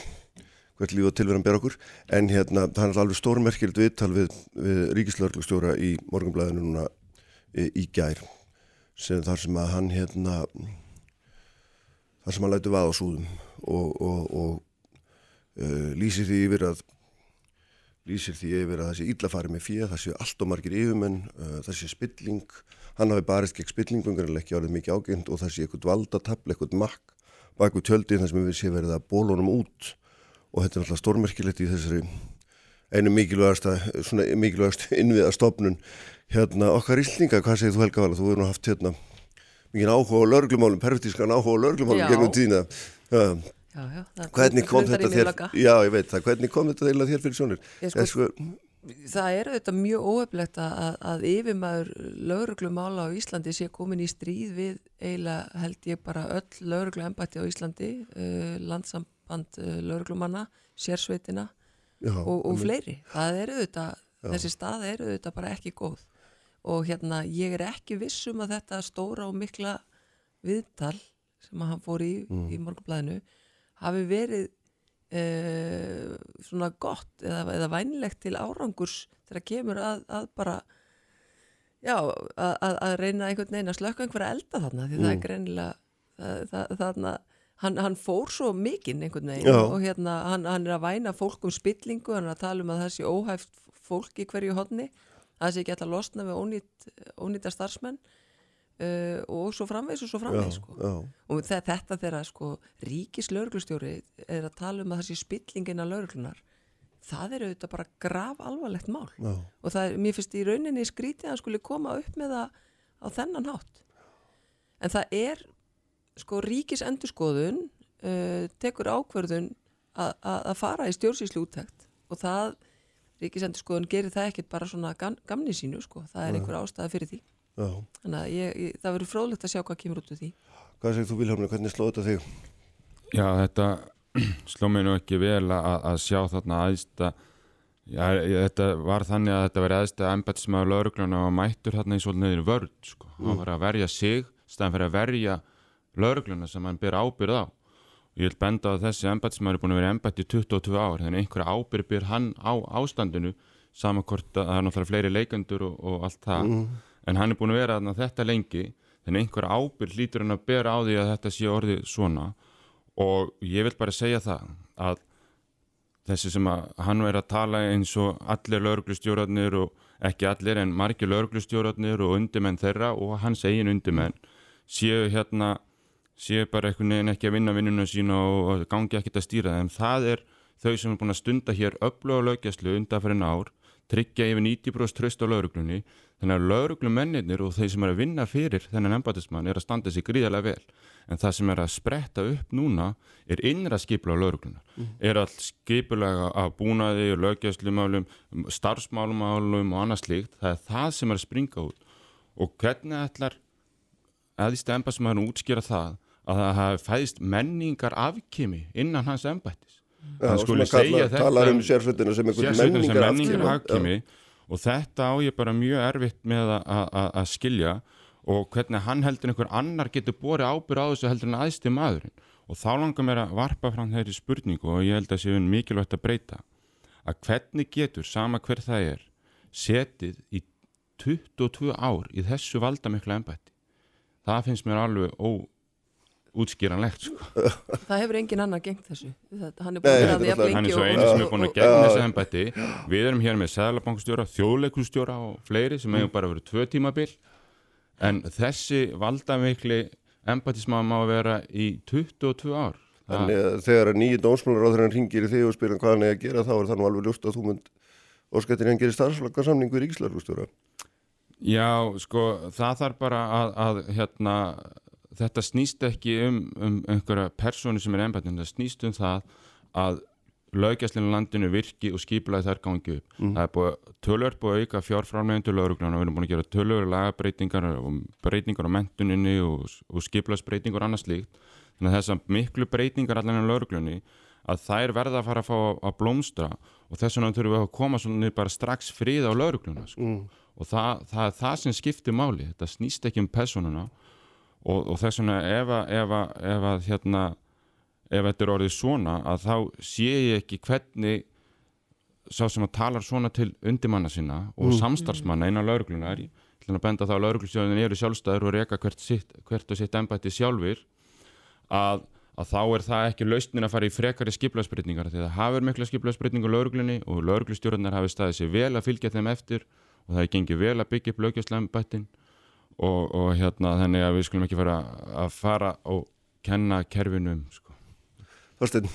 hvert líf og tilverðan ber okkur en hérna það er alveg stórmerkild viðtal við, við ríkislauglustjóra í morgunblæðinu núna í, í gær sem þar sem að hann hérna þar sem hann lætu vað á súðum og, og, og uh, lýsir því yfir að lýsir því yfir að það sé íllafari með fyrir, það sé allt og margir yfirmenn, uh, það sé spilling. Hann hafi barist gegn spillingum en ekki árið mikið ágænt og það sé eitthvað valdatapl, eitthvað makk baku tjöldin þar sem við sé verið að bólunum út. Og þetta er alltaf stórmerkilegt í þessari einu mikilvægast mikilvægast innviða stofnun hérna okkar íslinga, hvað segir þú Helga Vala? Þú hefur nú haft hérna mikið áhuga á lörglumálum, pervertískan áhuga á lörglumálum gegnum tína
já, já,
hvernig kom þetta þér já ég veit það, hvernig kom þetta þér fyrir sjónir? Sko,
það er auðvitað mjög óheflegt að, að yfirmaður lauruglumála á Íslandi sé komin í stríð við eiginlega held ég bara öll lauruglu embætti á Íslandi uh, landsamband uh, lauruglumanna sérsveitina Já, og, og fleiri. Það er auðvitað, þessi stað er auðvitað bara ekki góð og hérna ég er ekki vissum að þetta stóra og mikla viðtal sem hann fór í mm. í morgunblæðinu hafi verið uh, svona gott eða, eða vænlegt til árangurs þegar kemur að, að bara já, að, að reyna einhvern veginn að slöka einhverja elda þarna því mm. það er mm. greinilega þarna Hann, hann fór svo mikinn einhvern veginn Já. og hérna hann, hann er að væna fólk um spillingu, hann er að tala um að það sé óhæft fólk í hverju hodni, það sé ekki alltaf losna við ónýtt, ónýtta starfsmenn Uh, og svo framvegs og svo framvegs sko. og þetta þegar sko, ríkis lauruglustjóri er að tala um að þessi spillingin af lauruglunar það er auðvitað bara grav alvarlegt mál já. og það er, mér finnst í rauninni skrítið að hann skulle koma upp með það á þennan hátt en það er sko ríkis endurskoðun uh, tekur ákverðun að fara í stjórnsýslu úttækt og það ríkis endurskoðun gerir það ekkert bara svona gamni sínu sko, það er einhver ástæða fyrir því Já. Þannig að ég, ég, það verður fróðlegt að sjá hvað kemur út úr því.
Hvað segir þú Vilhelmur, hvernig slóði þetta þig?
Já, þetta sló mér nú ekki vel að, að sjá þarna aðsta, já, þetta var þannig að þetta var aðsta embætismæður laurugluna og mættur þarna í svolítið neðinu vörð, sko. Mm. Það var að verja sig, staðan fyrir að verja laurugluna sem hann ber ábyrð á. Ég vil benda að þessi embætismæður er búin að vera embætti 22 ár, þannig einhverja ábyrð byr hann á ástandinu, samankort að það er náttúrulega fleiri leikendur og, og allt það. Mm en hann er búin að vera þarna þetta lengi þannig einhver ábyrg lítur hann að bera á því að þetta sé orðið svona og ég vil bara segja það að þessi sem að hann verið að tala eins og allir lauruglustjórarnir og ekki allir en margir lauruglustjórarnir og undimenn þeirra og hans eigin undimenn séu hérna séu bara einhvern veginn ekki að vinna vinnuna sína og gangi ekkert að stýra þeim það er þau sem er búin að stunda hér öfluga lögjastlu undan fyrir en ár tryggja yfir 90% tröst á lauruglunni Þannig að lauruglumennir og þeir sem er að vinna fyrir þennan embætismann er að standa sig gríðarlega vel. En það sem er að spretta upp núna er innra skipla á lauruglunar. Mm. Er all skipulega af búnaði og löggjastlumálum, starfsmálumálum og annað slíkt. Það er það sem er að springa út. Og hvernig ætlar eðist embættismæðurinn útskýra það að það hafi fæðist menningar afkimi innan hans embættis. Hann skuli segja þetta
talar um sérsveitina sem einhvern menningar
menningar
afkimi.
Og þetta á ég bara mjög erfitt með að- skilja. Og hvernig hann heldur einhver annar getur borið ábyrð á þessu heldur en aðsti maðurinn. Og þá langar mér að varpa fram þeirri spurningu og ég held að séu mikilvægt að breyta. Að hvernig getur sama hver það er setið í 22 ár í þessu valdamikla embætti? Það finnst mér alveg óútskýranlegt sko.
það hefur engin annar gengt þessu. Hann er
Nei,
búin
þetta
að
er
því að
náttúrulega-
hann er svo
og-
einu sem er búin að gegna þessu embætti. Við erum hér með sæðlabankstjóra, þjóðleikustjóra og fleiri sem hefur bara verið tvö tímabil. En þessi valdamikli embættismann má vera í 22 ár.
Þannig að þegar að nýji dómsmálaráður ringir í þig og spyrir hann hvað hann er að gera þá er það nú alveg ljóst að þú mynd óskættir hann gerir starfslaka samning við ríkislagustjóra.
Já, sko, það þarf bara að, að hérna, þetta snýst ekki um, um einhverja persónu sem er embættin, það snýst um það að löggjæslinu landinu virki og skipulaði þær gangi upp. Það er búið, tölur búið að auka fjárframlegin til lögregluna og við erum búin að gera tölur lagabreitingar og breytingar á mentuninni og, og skipulaðsbreytingar og annað slíkt. Þannig að þessar miklu breytingar allan á lögreglunni að þær verða að fara að fá að, að blómstra og þess vegna þurfum við að koma svona bara strax frið á lögregluna sko. Og það, það er það sem skiptir máli. Þetta snýst ekki um personuna og, og þess vegna ef að, ef að, ef að hérna ef þetta er orðið svona að þá sé ég ekki hvernig sá sem að talar svona til undirmanna sinna og samstarfsmanna innan lauruglunar ég ætla að benda á það að lauruglustjóðin eru sjálfstæður og reka hvert, sitt, hvert og sitt embætti sjálfur að, að þá er það ekki lausnin að fara í frekari skiplaðsbreytingar því það hafur mikla skiplaðsbreytingu lauruglunni og lauruglustjórnar hafi staðið sér vel að fylgja þeim eftir og það er gengið vel að byggja upp lögjastlæmbættin og, og hérna þannig að við skulum ekki fara að fara og kenna kerfinum sko.
Þorstein,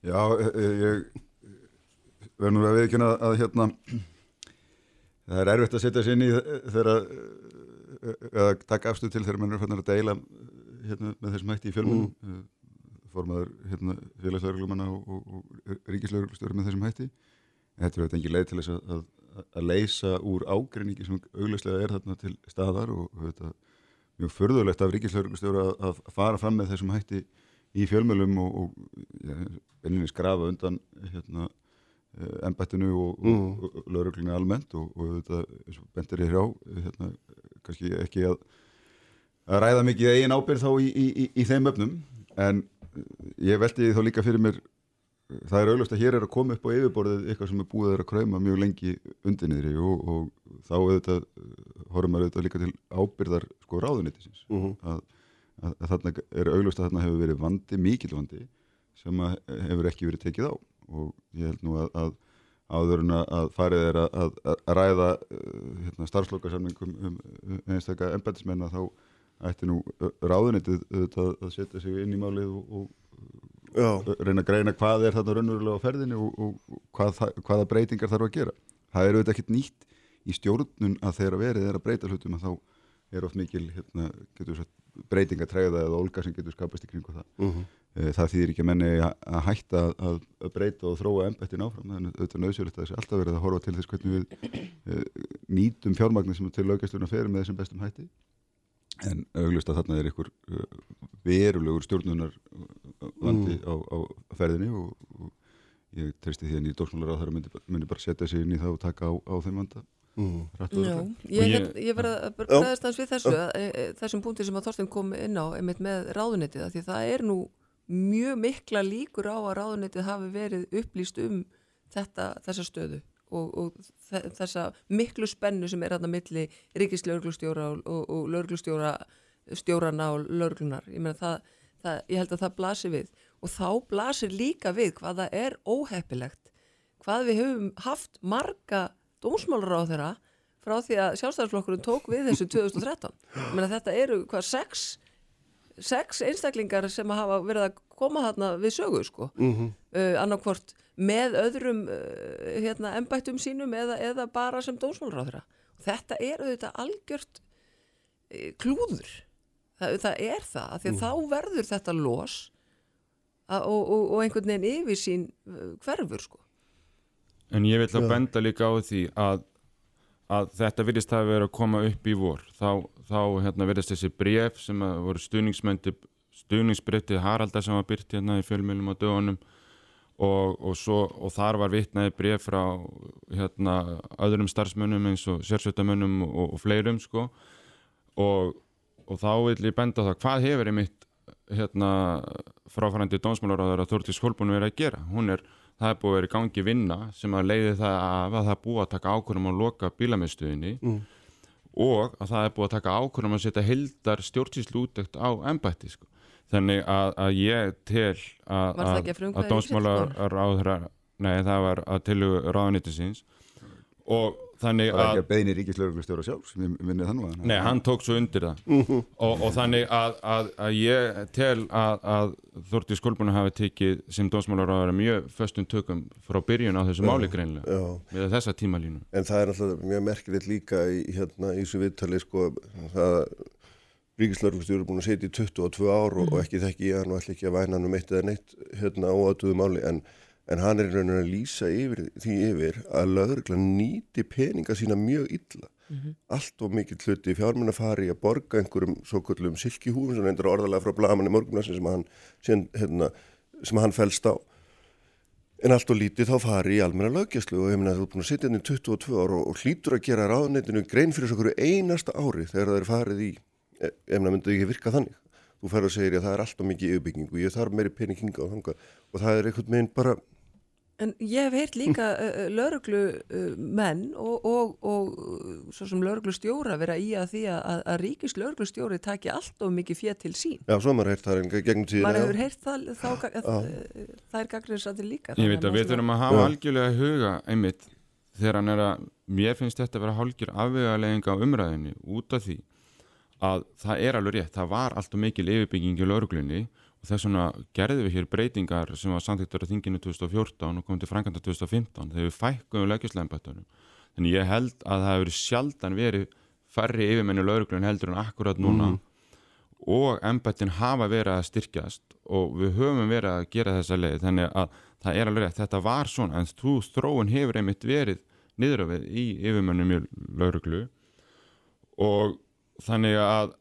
Já, ég, ég verður nú að viðkjöna að hérna það er erfitt að setja sér inn í þegar að eða taka afstöð til þegar mann er að deila hérna, með þessum hætti í fjölmunum mm. formaður hérna, félagslegarlumanna og, og, og ríkislauglustjóri með þessum hætti en þetta er þetta engin leið til þess að, að, að leysa úr ágreiningi sem augljóslega er þarna til staðar og, þetta mjög förðulegt af ríkislauglustjóra að, að fara fram með þessum hætti í fjölmjölum og, og ja, benninni skrafa undan hérna, embættinu og,
Mm.
og, og lauruglunni almennt og, þetta, bentir ég hrjá hérna, kannski ekki að, að ræða mikið eigin ábyrð þá í, í, í, í þeim öfnum en ég veldi þá líka fyrir mér það er auðvitað að hér er að koma upp á yfirborðið eitthvað sem er búið að kræma mjög lengi undir niðri og, og þá auðvitað horfum maður auðvitað líka til ábyrðar sko ráðunýttisins
Mhm.
að, að, að þarna er auglust að þarna hefur verið vandi, mikill vandi sem hefur ekki verið tekið á og ég held nú að, að áður en að farið er að, ræða uh, hérna, starfslokasamningum um, um einstakka embættismenn að þá ætti nú ráðunitið auðvitað að setja sig inn í málið og,
já,
reyna að greina hvað er þarna raunverulega á ferðinni og, og hvað, hvaða breytingar þarf að gera. Það er auðvitað ekkert nýtt í stjórnun að þegar verið er að breyta hlutum að þá er oft mikil hérna, breytingatræða eða olga sem getur skapast í kringu það.
Mhm.
Eh, Það þýðir ekki að menni að hætta að, breyta og þróa embættin áfram. Þannig að auðvitað nöðsjölegt að þessi alltaf verið að horfa til þess hvernig við uh, nýtum fjármagnir sem til löggjasturinn að fyrir með þessum bestum hætti. En auglust að þarna er ykkur uh, verulegur stjórnunar uh, vandi á, á ferðinni og, og ég treysti því að nýjum dóksmálar á þeirra myndi, myndi bara setja sig inn í það og taka á, á þeim vanda.
Mhm.
og
Já, ég, ég,
ég-
verða að bregðast hans við þessu að, e, e, þessum punkti sem að Þorstein kom inn á einmitt með ráðunetið að því það er nú mjög mikla líkur á að ráðunetið hafi verið upplýst um þetta, þessa stöðu og, og þe- þessa miklu spennu sem er þarna milli ríkislauglustjóra og, og, lauglustjóra stjórana og lauglunar ég, meina, það, það, ég held að það blasir við og þá blasir líka við hvað það er óheppilegt hvað við höfum haft marga dómsmálur á þeirra frá því að sjálfstæðarsflokkurinn tók við þessu 2013. Ég meina þetta eru hvað sex, sex einstaklingar sem hafa verið að koma þarna við sögu sko.
Mhm.
Uh, annarkvort með öðrum uh, hérna, embættum sínum eða, eða bara sem þeirra. Þetta er auðvitað algjört uh, klúður. Það, það er það, af því að þá verður þetta los að, og, og, og einhvern veginn yfir sín uh, hverfur sko.
En ég vil að benda líka á því að, að þetta virðist hafa verið að koma upp í vor þá, þá hérna, virðist þessi bref sem að voru stuðningsbryttið Haraldar sem var byrt hérna í fjölmjölum á dögunum og, og, svo, og þar var vitnaði bref frá hérna, öðrum starfsmönnum eins og sérsveitamönnum og, og fleirum sko og, og þá vil ég benda það hvað hefur einmitt hérna, fráfærandi dómsmálaráður að Þórtís Kolbún verið að gera hún er það er búið að vera í gangi vinna sem að leiði það af að það er búið að taka ákvörðum að loka bílamiðstöðinni mm. og að það er búið að taka ákvörðum að setja hildar stjórnsýslu útdökt á ennbætti sko. Þannig að, að ég tel að, að, að dómsmálar áður nei það var að tilu ráðanitisins og þannig
að... Það var ekki að beðni ríkislauglustjóra sjálf sem ég minnið þannig
að... Nei, hann tók svo undir það. -huh. og, og þannig að, að, að ég tel að Þorti Skolbúna hafi tekið sem dómsmálar á að vera mjög föstum tökum frá byrjun á þessu máli greinlega með þessa tímalínu.
En það er alltaf mjög merkilegt líka í, hérna, í þessu viðtali sko það ríkislauglustjóra er búin að setja í 22 ár og, -huh. og ekki þekki ég hann og ætla ekki að væna hann um eitt eða neitt hérna á aðtöðu máli en en hann er raunin að lýsa yfir, því yfir að lögurglann nýti peninga sína mjög illa mm -hmm. allt og mikið hluti fjármenn að fara í að borga einhverjum svo kvöllum silkihúfum sem endur orðalega frá blamanni morgunarsin sem hann, hérna, hann fælst á en allt og lítið þá fari í almenna lögjastlu og ég meina þú er búin að sitja inn í 22 ára og, og hlýtur að gera ráðnættinu grein fyrir svo einasta ári þegar það er farið í ef það myndið ekki virka þannig þú fær að segja að það er alltaf mikið yfirbyggingu, ég þarf meiri pening hinga og þanga og það er einhvern veginn bara
En ég hef heyrt líka uh, lauruglu uh, menn og, og, og svo sem lauruglu stjóra vera í að því að, að ríkis lauruglu stjóri taki allt of mikið fér til sín.
Já, svo maður heyrt það en gegnum tíðina.
Maður hefur heyrt það, þá, að, það er gagnir sattir líka.
Ég veit að við þurfum að hafa algjörlega huga einmitt þegar hann er að, mér finnst þetta að vera hálgjör afvegalegginga á umræðinni út af því að það er alveg rétt, það var allt of mikil yfirbygging í lauruglunni og þess vegna gerðum við hér breytingar sem var samtíktur á þinginu 2014 og komið til Frankanda 2015 þegar við fækkum við lögjastlæmbættunum þannig ég held að það hefur sjaldan verið færri yfirmenni lauruglun heldur en akkurat núna mm. og embættin hafa verið að styrkjast og við höfum verið að gera þessa leið þannig að það er alveg rétt þetta var svona en þú þróun hefur einmitt verið niðuröfið í yfirmennum í lauruglu og þannig að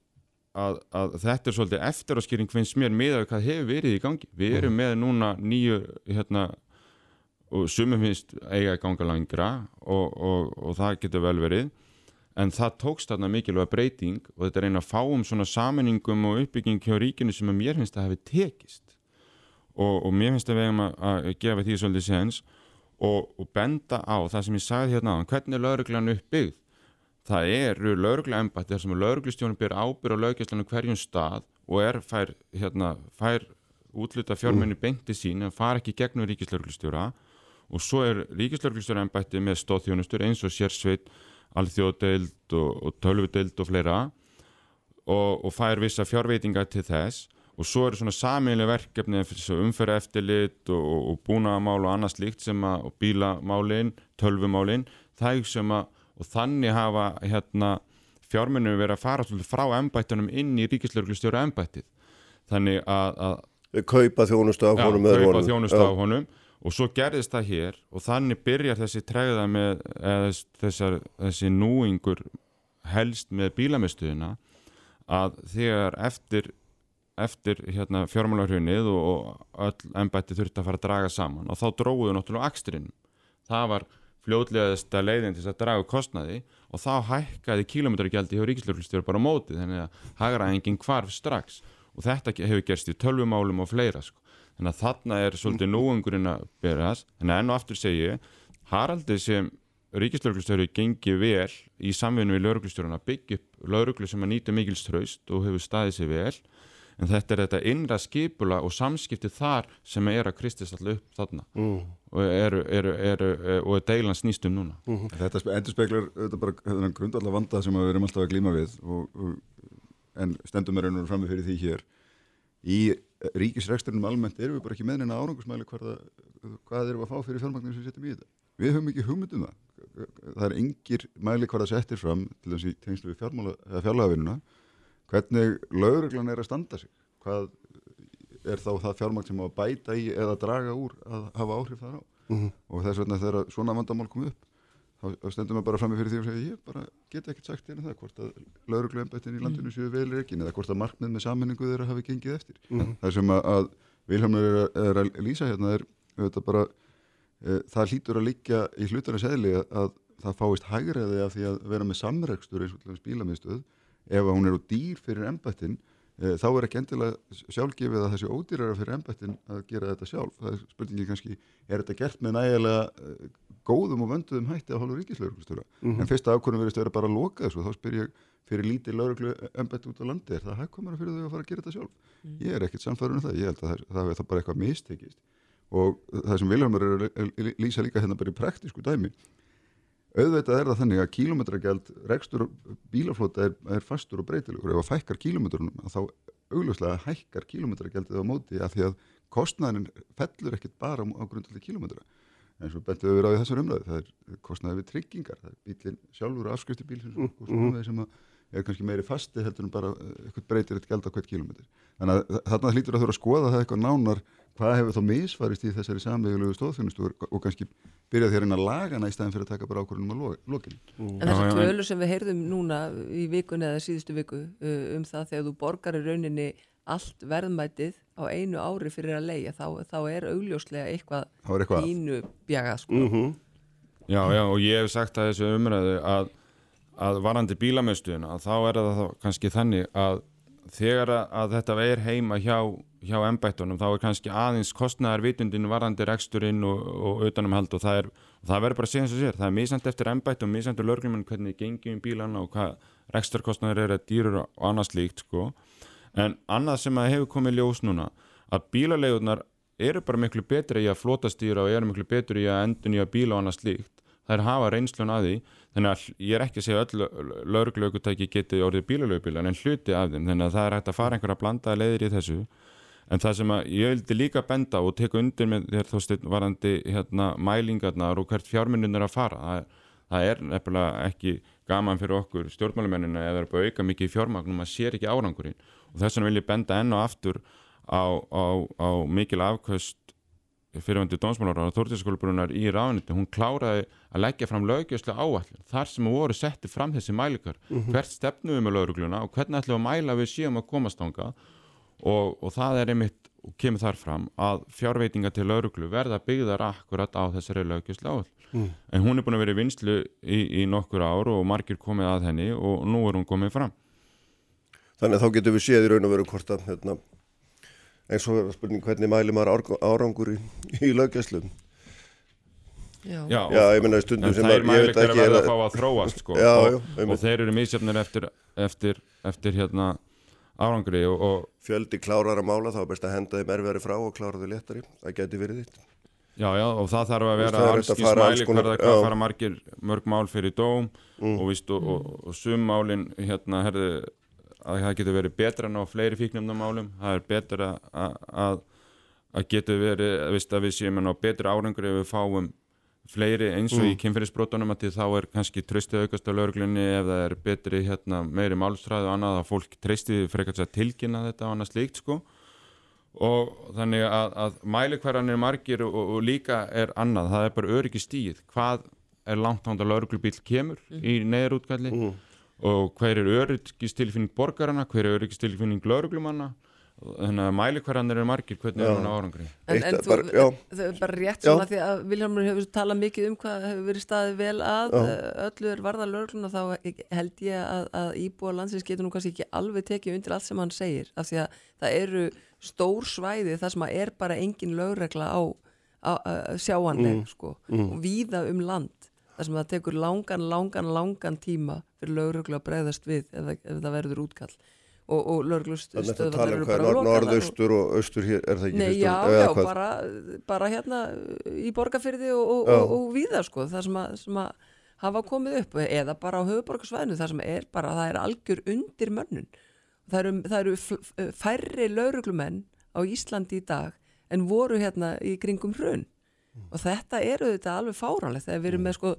að, að þetta er svolítið eftiráskýring finnst mér með að hvað hefur verið í gangi. Við erum með núna nýju hérna, og sumum finnst eiga í ganga langra og, og, og það getur vel verið. En það tókst þarna mikilvæg breyting og þetta er eina að fá um svona saminingum og uppbygging hjá ríkinu sem mér finnst að hafi tekist. Og, og mér finnst að við hefum að, að gefa því svolítið séns og benda á það sem ég sagði hérna á hvernig er lauruglan uppbyggð það eru laurugla embætti þar sem lauruglistjónum ber ábyrð á laugjastlanu hverjum stað og er fær, hérna, fær útluta fjármenni mm. beinti sín en far ekki gegnum ríkislauruglistjóra og svo er ríkislauruglistjóra embætti með stóðþjónustur eins og sérsveit alþjóðdeild og, og tölvudeild og fleira og, og fær vissa fjárveitinga til þess og svo eru svona saminlega verkefni umferða eftirlit og, og búnaðamál og annað slíkt sem að bílamálin, tölvumálin það er sem að og þannig hafa hérna, fjármunum verið að fara frá ennbættunum inn í ríkislauglistjóra ennbættið þannig að,
að kaupa þjónustu af honum
ja, þjónustu af honum. Og svo gerðist það hér og þannig byrjar þessi tregða með þessar, þessi núingur helst með bílamistuðina að þegar eftir eftir hérna, fjármálarhunnið og, og öll ennbætti þurfti að fara að draga saman og þá dróðu náttúrulega axturinn það var fljótlegasta leiðin til að draga kostnaði og þá hækkaði kílometragjaldi hjá ríkislauglistjóru bara mótið þannig að hagraðingin kvarf strax. Og þetta hefur gerst í tölvumálum og fleira sko. þannig að þarna er svolítið núungurinn að berast. En enn og aftur segi Haraldi sem ríkislauglistjóru gengi vel í samvinnu við lauruglistjórun að byggja upp lauruglu sem að nýta mikilströst og hefur staðið sér vel en þetta er þetta innra skipula og samskipti þar sem er að kristist alltaf upp þarna. Mm. og eru, eru, eru, og er deilan snýst um núna.
Mm -hmm. Þetta endur speklar grundallega vanda sem við erum alltaf að glíma við og, og, en stendum er einhverjum fram með fyrir því hér. Í ríkisreksturinnum almennt erum við bara ekki með neina árangusmæli hvað, erum við að fá fyrir fjármagnir sem setjum í þetta. Við höfum ekki hugmyndum það. Það er engir mæli hvað það settir fram til þess að tengslu við fjárlagavinnuna hvernig lauruglan er að standa sig hvað er þá það fjármagn sem á að bæta í eða draga úr að hafa áhrif þar á mm -hmm. og þess vegna þegar svona vandamál kom upp þá, stendur maður bara frammi fyrir því og segja ég bara get ekki sagt einu það hvort að laurugluembættin í landinu séu vel reikin eða hvort að markmið með sammenningu þeirra hafi gengið eftir. Það sem að, að Vilhelmur er, er að lýsa hérna er auðvitað bara e, það hlýtur að liggja í hlutarnas eðli að, að það fáist hægræði af því að vera með samrekstur eins og bílamiðstöð ef að hún er á dýr fyrir embættin e, þá er ekki endilega sjálfgefið að þessi ódýrara fyrir embættin að gera þetta sjálf. Það er spurningi kannski, er þetta gert með nægilega e, góðum og vönduðum hætti að hálfa ríkislauruglustjóra? En fyrsta ákvörðum verðist að vera bara að loka þessu þá spyr ég fyrir lítið lauruglu embætti út á landi, er það hægkomara fyrir þau að fara að gera þetta sjálf? Ég er ekkert samfærun um það, ég held að það, er það bara eitthvað mistekist og það sem Vilhelmur að lýsa líka hérna bara í praktísku dæmi auðvitað er það þannig að kílometragjald rekstur bílaflota er, er fastur og breytilegur. Ef að fækkar kílometrunum þá augljóslega hækkar kílometragjaldið á móti af því að kostnæðin fellur ekkit bara á, grundaldi kílometra eins og bentum við í þessar umræðu það er kostnæði við tryggingar. Það er bílinn sjálfur afskrifti bílinn og svona sem að er kannski meiri fasti heldur en bara eh, eitthvað breytir eitt gjald á hvert kílometr þannig að þarna hlýtur að þurfa að skoða það eitthvað nánar hvað hefur þá misfarist í þessari samvegulegu stóðþjónustu og, og kannski byrja að reyna að laga í stæðin fyrir að taka bara ákvörðunum á lo- lokinu.
En þessar tölur sem við heyrðum núna í vikunni eða síðustu viku uh, um það þegar þú borgar í rauninni allt verðmætið á einu ári fyrir að leia þá, þá er augljóslega eitthvað
eitthvað að.
pínu bjagað sko.
Mhm.
Já, já, og ég hef sagt að þessu umræðu að, að varandi bílamöstuðina þá er það þá kannski þannig að þegar að, þetta er heima hjá, hjá embættunum þá er kannski aðeins kostnæðar vitundin varandi reksturinn og, og utanumhald og það það verður bara eins og sér. Það er mísand eftir embættum, mísand eftir lörglumenn hvernig gengjum í bílana og hvað reksturkostnæðar eru að dýrur og annað slíkt sko. en annað sem að hefur komið ljós núna að bílaleigurnar eru bara miklu betri í að flótastýra og eru miklu betri í að endun í að bíla og annað slíkt. Þær hafa reynslun að því þannig að ég er ekki að segja öll lögurlögutæki geti orðið bílalögubílar en hluti af þeim. Þannig að það er hægt að fara einhverja blandaða leiðir í þessu. En það sem ég vildi líka benda og teka undir með þér þósteinn varandi hérna, mælingarnar og hvert fjármunnin er að fara það, það er nefnilega ekki gaman fyrir okkur stjórnmálumennina eða er bara auka mikið í fjármagnum að sér ekki árangurinn. Og þess vegna vil ég benda enn og aftur á, á, á mikil afköst fyrirvandi dómsmálar og Þórtíðskólabrunnar í ráðuniti, hún kláraði að leggja fram lögjöfslega áallin, þar sem voru setti fram þessi mælikar, hvert stefnum við með lögregluna og hvernig ætlum við að mæla við síðan að komast ánga og, og það er einmitt, og kemur þar fram að fjárveitinga til lögreglu verða byggðar akkurat á þessari lögjöfslega áall en hún er búin að vera í vinslu í, í nokkur ár og margir komið að henni og nú er hún komið fram.
Þannig að þá getum við séð í raun og veru hvort að hérna, eins og er spurning hvernig mæli maður ár- árangur í, í löggæslum.
Já.
Já,
ég meina stundum sem
er
að, ég veit
mælikar að
ekki,
verða
er
að fá að þróast sko.
Já,
og,
já,
og þeir eru misjöfnir eftir, eftir, eftir hérna árangri og, og
fjöldi klárar að mála þá er best að henda þeim erfæri frá og klára þau léttari. Það geti verið þitt.
Já, já, og það þarf að vera
það er
alls
hægt að
skýrs
fara alls
mæli
konar-
hvað fara margir, mörg mál fyrir dóm
Mm.
og, víst, og, og, og sum málin hérna, herði, að það getur verið betra en á fleiri fíknumnamálum það er betra að, að, getur verið, víst, að við séum að ná betri árangur ef við fáum fleiri eins og í
Mm.
kynferðisbrotunum að því þá er kannski tröstið aukast á lauruglunni ef það er betri hérna, meiri málstræð og annað að fólk treysti frekar að tilkynna þetta og annað slíkt sko. Og þannig að, að mælikvarðan er margir og, og líka er annað, það er bara öryggi stíð hvað er langt handa lauruglubíl kemur í neðrútkalli og hver er öryggistilfinning borgarana, hver er öryggistilfinning lauruglumanna þannig að mælikvarðan eru margir hvernig er
Já.
hann á árangri
En,
Eitt
en þú,
bara- já.
það er bara rétt
Já.
svona því að Vilhelmur hefur talað mikið um hvað hefur verið staðið vel að
Já.
eh, öllu er varða lögluna þá held ég að, að íbúa landsins getur nú kannski ekki alveg tekið undir allt sem hann segir af því að það eru stór svæði þar sem að er bara engin lögregla á, á, á sjáanleg sko, og víða um land þar sem það tekur langan, langan, langan tíma fyrir lögregla að bregðast við ef, ef það verður útkall. Og, og
Þannig að það tala um hvað
bara
er norðaustur og austur hér, er það ekki
Nei, já,
eða
já, bara, bara hérna í borgarfyrði og, og, og, víða sko, það sem að, sem að hafa komið upp eða bara á höfuborgarsvæðinu það sem er bara, það er algjör undir mönnun það eru, það eru færri lauruglumenn á Íslandi í dag en voru hérna í kringum hrun og þetta eru þetta alveg fáranlegt þegar við erum með sko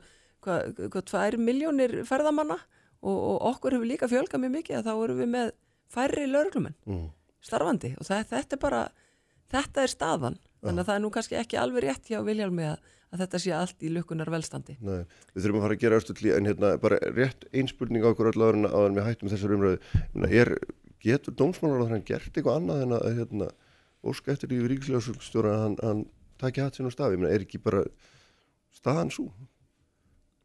hvað, hvað tvær miljónir ferðamanna og, og okkur hefur líka fjölgað mjög mikið að þá erum við með færri lauruglumenn
Mm.
starfandi. Og það, þetta er bara þetta er staðan. Þannig að það er nú kannski ekki alveg rétt hjá Vilhjálmi að, að þetta sé allt í lukkunar velstandi.
Nei, við þurfum að fara að gera östuðli en hérna bara rétt einspurning á okkur öll en áður við hættum þessar Meina, er, getur dómsmálar að hann gert eitthvað annað en að hérna, óska eftir í ríkislegarsstjóra að hann, hann taki hatt sinn á stafi, Meina, er ekki bara staðan svo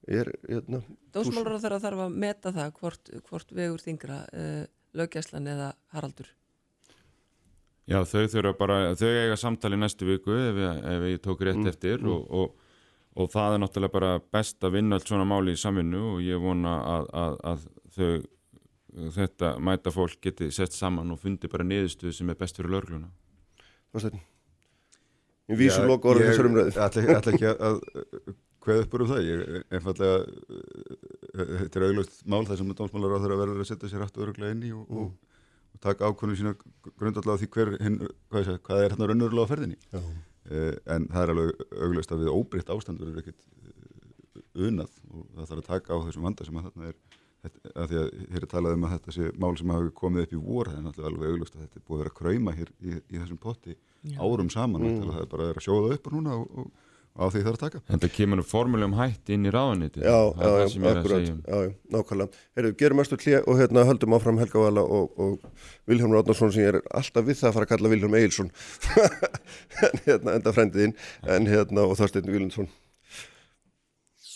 er hérna
Dómsmálur þarf að þarf að meta það hvort, hvort vegur þingra uh, löggæslan eða Haraldur.
Já, þau þurfa bara, þau eiga samtali næstu viku ef, ég- ef ég tók rétt
Mm,
eftir Og, og, og það er náttúrulega bara best að vinna allt svona máli í samvinnu og ég vona að, að, að þau þetta mæta fólk geti sett saman og fundi bara niðurstuð sem er best fyrir lörgluna.
Þorsteinn Ég vísum loka orðið þessar umræðu
Ég ætla ekki að, að kveða upp úr um það, ég einfallega uh, þetta er auglust mál þar sem dómsmálar á þeirra verður að setja sér aftur öruglega inn í og, og, og taka ákvörðinu sína grundallega á því hver, hinn, hvað, segi, hvað er hérna raunverulega á ferðinni. Uh, en það er alveg auglust að við óbreytt ástandur er ekkit uh, unað og það þarf að taka á þessum vanda sem að þarna er að því að hér er talað um að þetta sé mál sem hafi komið upp í vor, það er náttúrulega alveg auglust að þetta er búið að vera að krauma hér í, í þessum potti árum saman, mm. það er bara að vera að sjóða upp núna og, og, og á því þarf að taka
Þetta kemur nú formulegum hætti inn í.
Já,
það er
já,
það er að
akkurat, já, já, nákvæmlega. Heyrðu, gerum östu hlýja og hérna höldum áfram Helga Vala og, og Vilhelm Ráðnarsson sem ég er alltaf við það að fara að kalla Vilhelm Eilsson en hérna enda frendiðinn en hérna og Þorsteinn Vilundsson.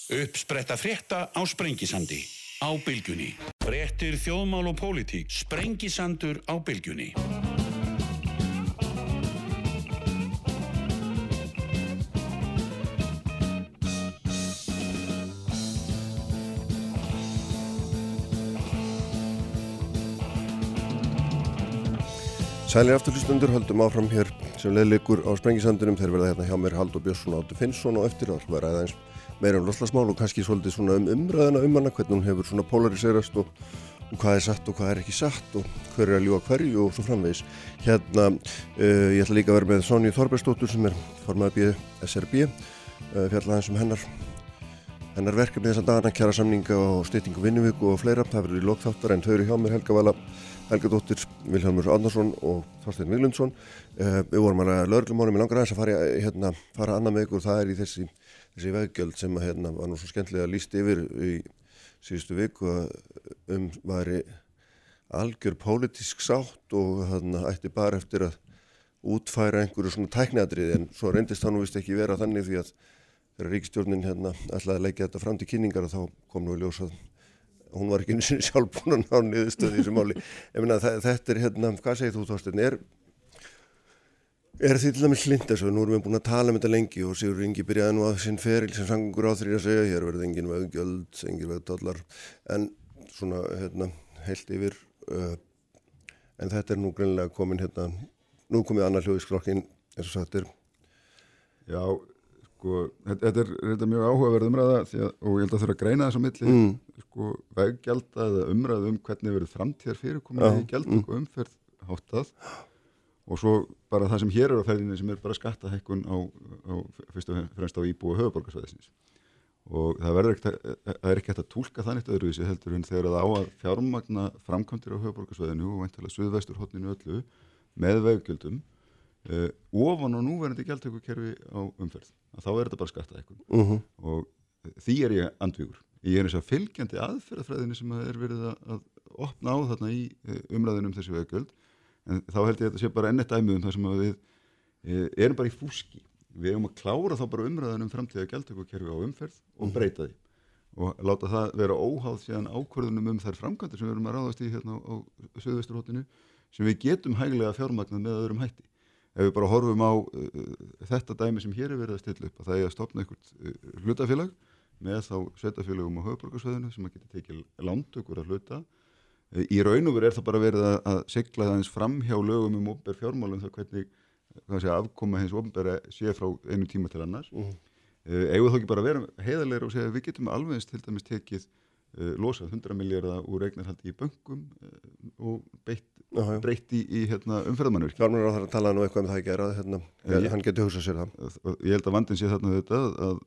Uppspretta frétta á Sprengisandi. Á bylgjunni. Fréttir þjóðmál og pólitík. Sprengisandur á bylgjunni.
Sælir afturlustundur höldum áfram hér sem leðleikur á Sprengisandunum þeir verða hérna hjá mér Haldur Björnsson og Áttur Finnsson og eftir að vera aðeins meira um loslasmál og kannski svolítið svona um umræðina um hana hvernig hún hefur svona polariserast og, og hvað er satt og hvað er ekki satt og hver er að ljúa hverju og svo framvegis. Hérna uh, ég ætla líka að vera með Sonju Þorbergsdóttur sem er formaði SRB uh, fjallaðans um hennar hennar verkefni þess að dagana kjara samninga og styttingu vinnuvíku og fleira. Það verður í lokþáttar en þau eru hjá mér Helga Vala Helga Dóttir, Vilhelmur Ándarsson og Þorstein Viglundsson uh, við vorum að lögreglumónum í langar aðeins að fara, hérna, fara annað með ykkur. Það er í þessi, þessi veggjöld sem að, hérna, var nú svo skemmtilega líst yfir í síðustu viku að um væri algjör pólitísk sátt og hérna, ætti bara eftir að útfæra einhverju svona tækniadrið en svo reyndist það nú vist ekki vera þannig því að þegar ríkistjórnin hérna ætlaði að leggja þetta fram til kynningar og þá kom nú í ljós að hún var ekki einu sinni sjálf búin að ná niðurstöði í þessu máli. Ég meina þetta er hérna, hvað segir þú Þorstein, er, er því til dæmis hlind þessu, nú erum við búin að tala um þetta lengi og Sigur Ingi byrjaði nú að sinn feril sem sangur á því að segja, hér verði engin veggjöld, engin vegdallar, en svona hérna heilt yfir, uh, en þetta er nú greinlega komin hérna, nú komið annar hljóðisklokkin, eins og sagt er,
Já, sko, þetta, er þetta er mjög áhugaverð umræða að, og ég held að þurfa að greina þess á milli
Mm.
sko, veggjalda eða umræða um hvernig verður framtíðar fyrirkomið í
mm.
og umferð háttað og svo bara það sem hér er á ferðinni sem er bara skattahækkun á, á fyrst og fremst á íbúi höfuborgarsvæðisins og það verður ekkert að, það er ekki hægt að túlka það neitt öðruvísi heldur en þegar það á að fjármagna framkvæmdir á höfuborgarsvæðinu og veintilega suðvestur hotninu öllu með veggjöldum uh, ofan á núverandi gjaldtökukerfi á umferð að þá er þetta bara skattahækkun.
Uh -huh.
og því er ég andvígur. Ég er þess að fylgjandi aðferðafræðinu sem er verið að, opna á þarna í eh, umræðinu um þessi veggjöld en þá held ég að þetta sé bara ennett dæmi um það sem við e, erum bara í fúski. Við erum að klára þá bara umræðinu um framtíða gjaldtökukerfi á umferð og breyta því. Og láta það vera óháð síðan ákvörðunum um þær framkvæmdir sem við erum að ráðast í hérna á, Suðvesturhóttinu sem við getum hæglega fjármagnað með öðrum hætti. Ef við bara horfum á uh, þetta dæmi sem hér er verið að stilla upp að það er að stopna einhvert uh, hlutafélag með þá sveitafélagum á höfuborgarsvæðinu sem að geta tekið lántökur að hluta í raun og veru er það bara verið að, að sigla það eins fram hjá lögum um ofnber fjármálum það hvernig sé, afkoma hins ofnbera sé frá einu tíma til annars
Mhm.
uh, eigum þá ekki bara að vera heiðarleira og segja að við getum alveg til dæmis tekið uh, losað 100 miljardar úr eignarhaldi í bönkum uh, og beitt,
já.
breytt í, í hérna, umferðamannur
Fjármennur á það að tala nú eitthvað um það að gera, hérna,
Já, ég-
hann getur hugsað sér það.
og ég held að vandin sé þarna þetta að, að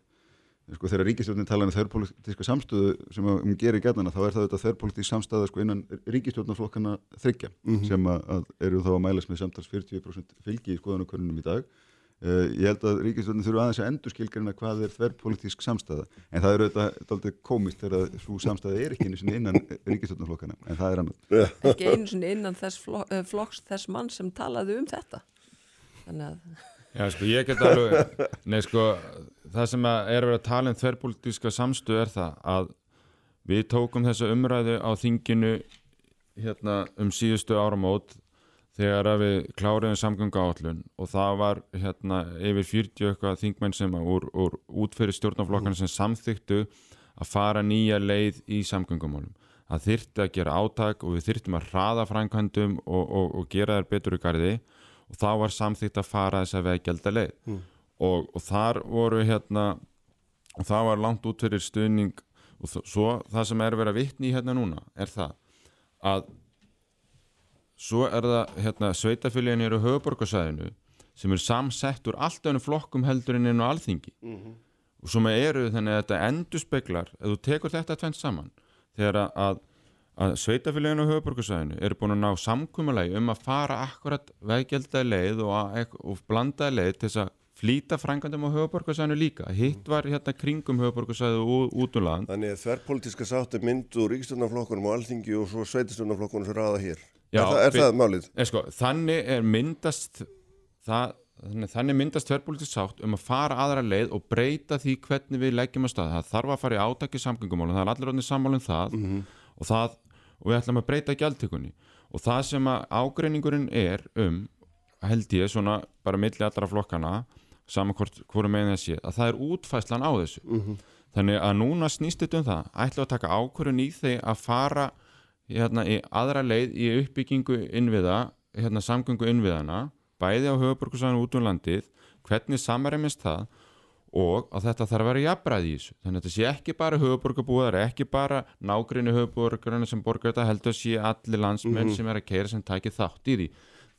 sko, þegar ríkistjórnin tala um þörrpolítiska samstöðu sem að hún gerir gætana þá er það þetta þörrpolítisk samstæða sko, innan ríkistjórnarflokkana þryggja
Mhm.
sem að, að eru þá að mælast með samtals 40% fylgi í skoðanakörnunum í dag Uh, ég held að ríkistjórnum þurfa aðeins að endur skilgarina hvað er þverrpolítísk samstæða en það eru auðvitað komist þegar svo samstæða er ekki einu sinni innan ríkistjórnarflokkana en það er annað.
Ekki einu sinni innan þess flokks þess
Já, sko, ég get alveg, nei, sko, það sem er verið að tala um þverrpolítíska samstöð er það að við tókum þessa umræðu á þinginu hérna um síðustu áramót þegar við kláriðum samgöngu áallun og það var hérna yfir 40 eitthvað þingmenn sem úr, úr útferði stjórnaflokkan sem samþyktu að fara nýja leið í samgöngumálum. Það þyrtti að gera áttak og við þyrttum að hraða frænkvæmdum og, og, og gera þær betur í gardi og þá var samþykt að fara þess að veðgelda leið mm. og, og þar voru hérna og það var langt út fyrir stuðning og svo það sem er verið að vitni í hérna núna er það að svo er það hérna, sveitafélagin eru höfuborgarsæðinu sem er samsett úr allt önum flokkum heldurinn inn á alþingi mm -hmm. og sem eru þannig að þetta endur speklar ef þú tekur þetta tvent saman þegar að, að, að sveitafélaginu og höfuborgarsæðinu eru búin að ná samkúmalagi um að fara akkurat veggjeldaði leið og, og blandaði leið til þess að flýta frangandum á höfuborgarsæðinu líka. Hitt var hérna kringum höfuborgarsæðu út um land.
Þannig að þverrpolítiska sátt er mynd úr ríkstjórnarflokkunum og alþingi og svo sveitistöndaflokkunum sem ræða hér. Já, er, það, er það málið?
Er sko, þannig er myndast það, þannig myndast tverrpolítisk sátt um að fara aðra leið og breyta því hvernig við leggjum á stað. Það þarf að fara í átaki samgöngumálum það er allir og það og við ætlum að breyta gjaldtökunni. Og það sem að ágreiningurinn er um held ég svona bara milli allra flokkana saman hvort meginn þessi að það er útfæslan á þessu. Mm -hmm. þannig að núna snýst þetta um það ætlum að taka ákvörðun í þeir að fara hérna, í aðra leið í uppbyggingu innviða, hérna, samgöngu innviðana, bæði á höfuborgarsvæðinu út um landið, hvernig samaræmist það og að þetta þarf að vera jafnbræði í þessu. Þannig að þetta sé ekki bara höfuborgarbúðar, ekki bara nágrinni höfuborgarna sem borgar þetta heldur að sé allir landsmenn mm -hmm. sem er að keira sem tækir þátt í því.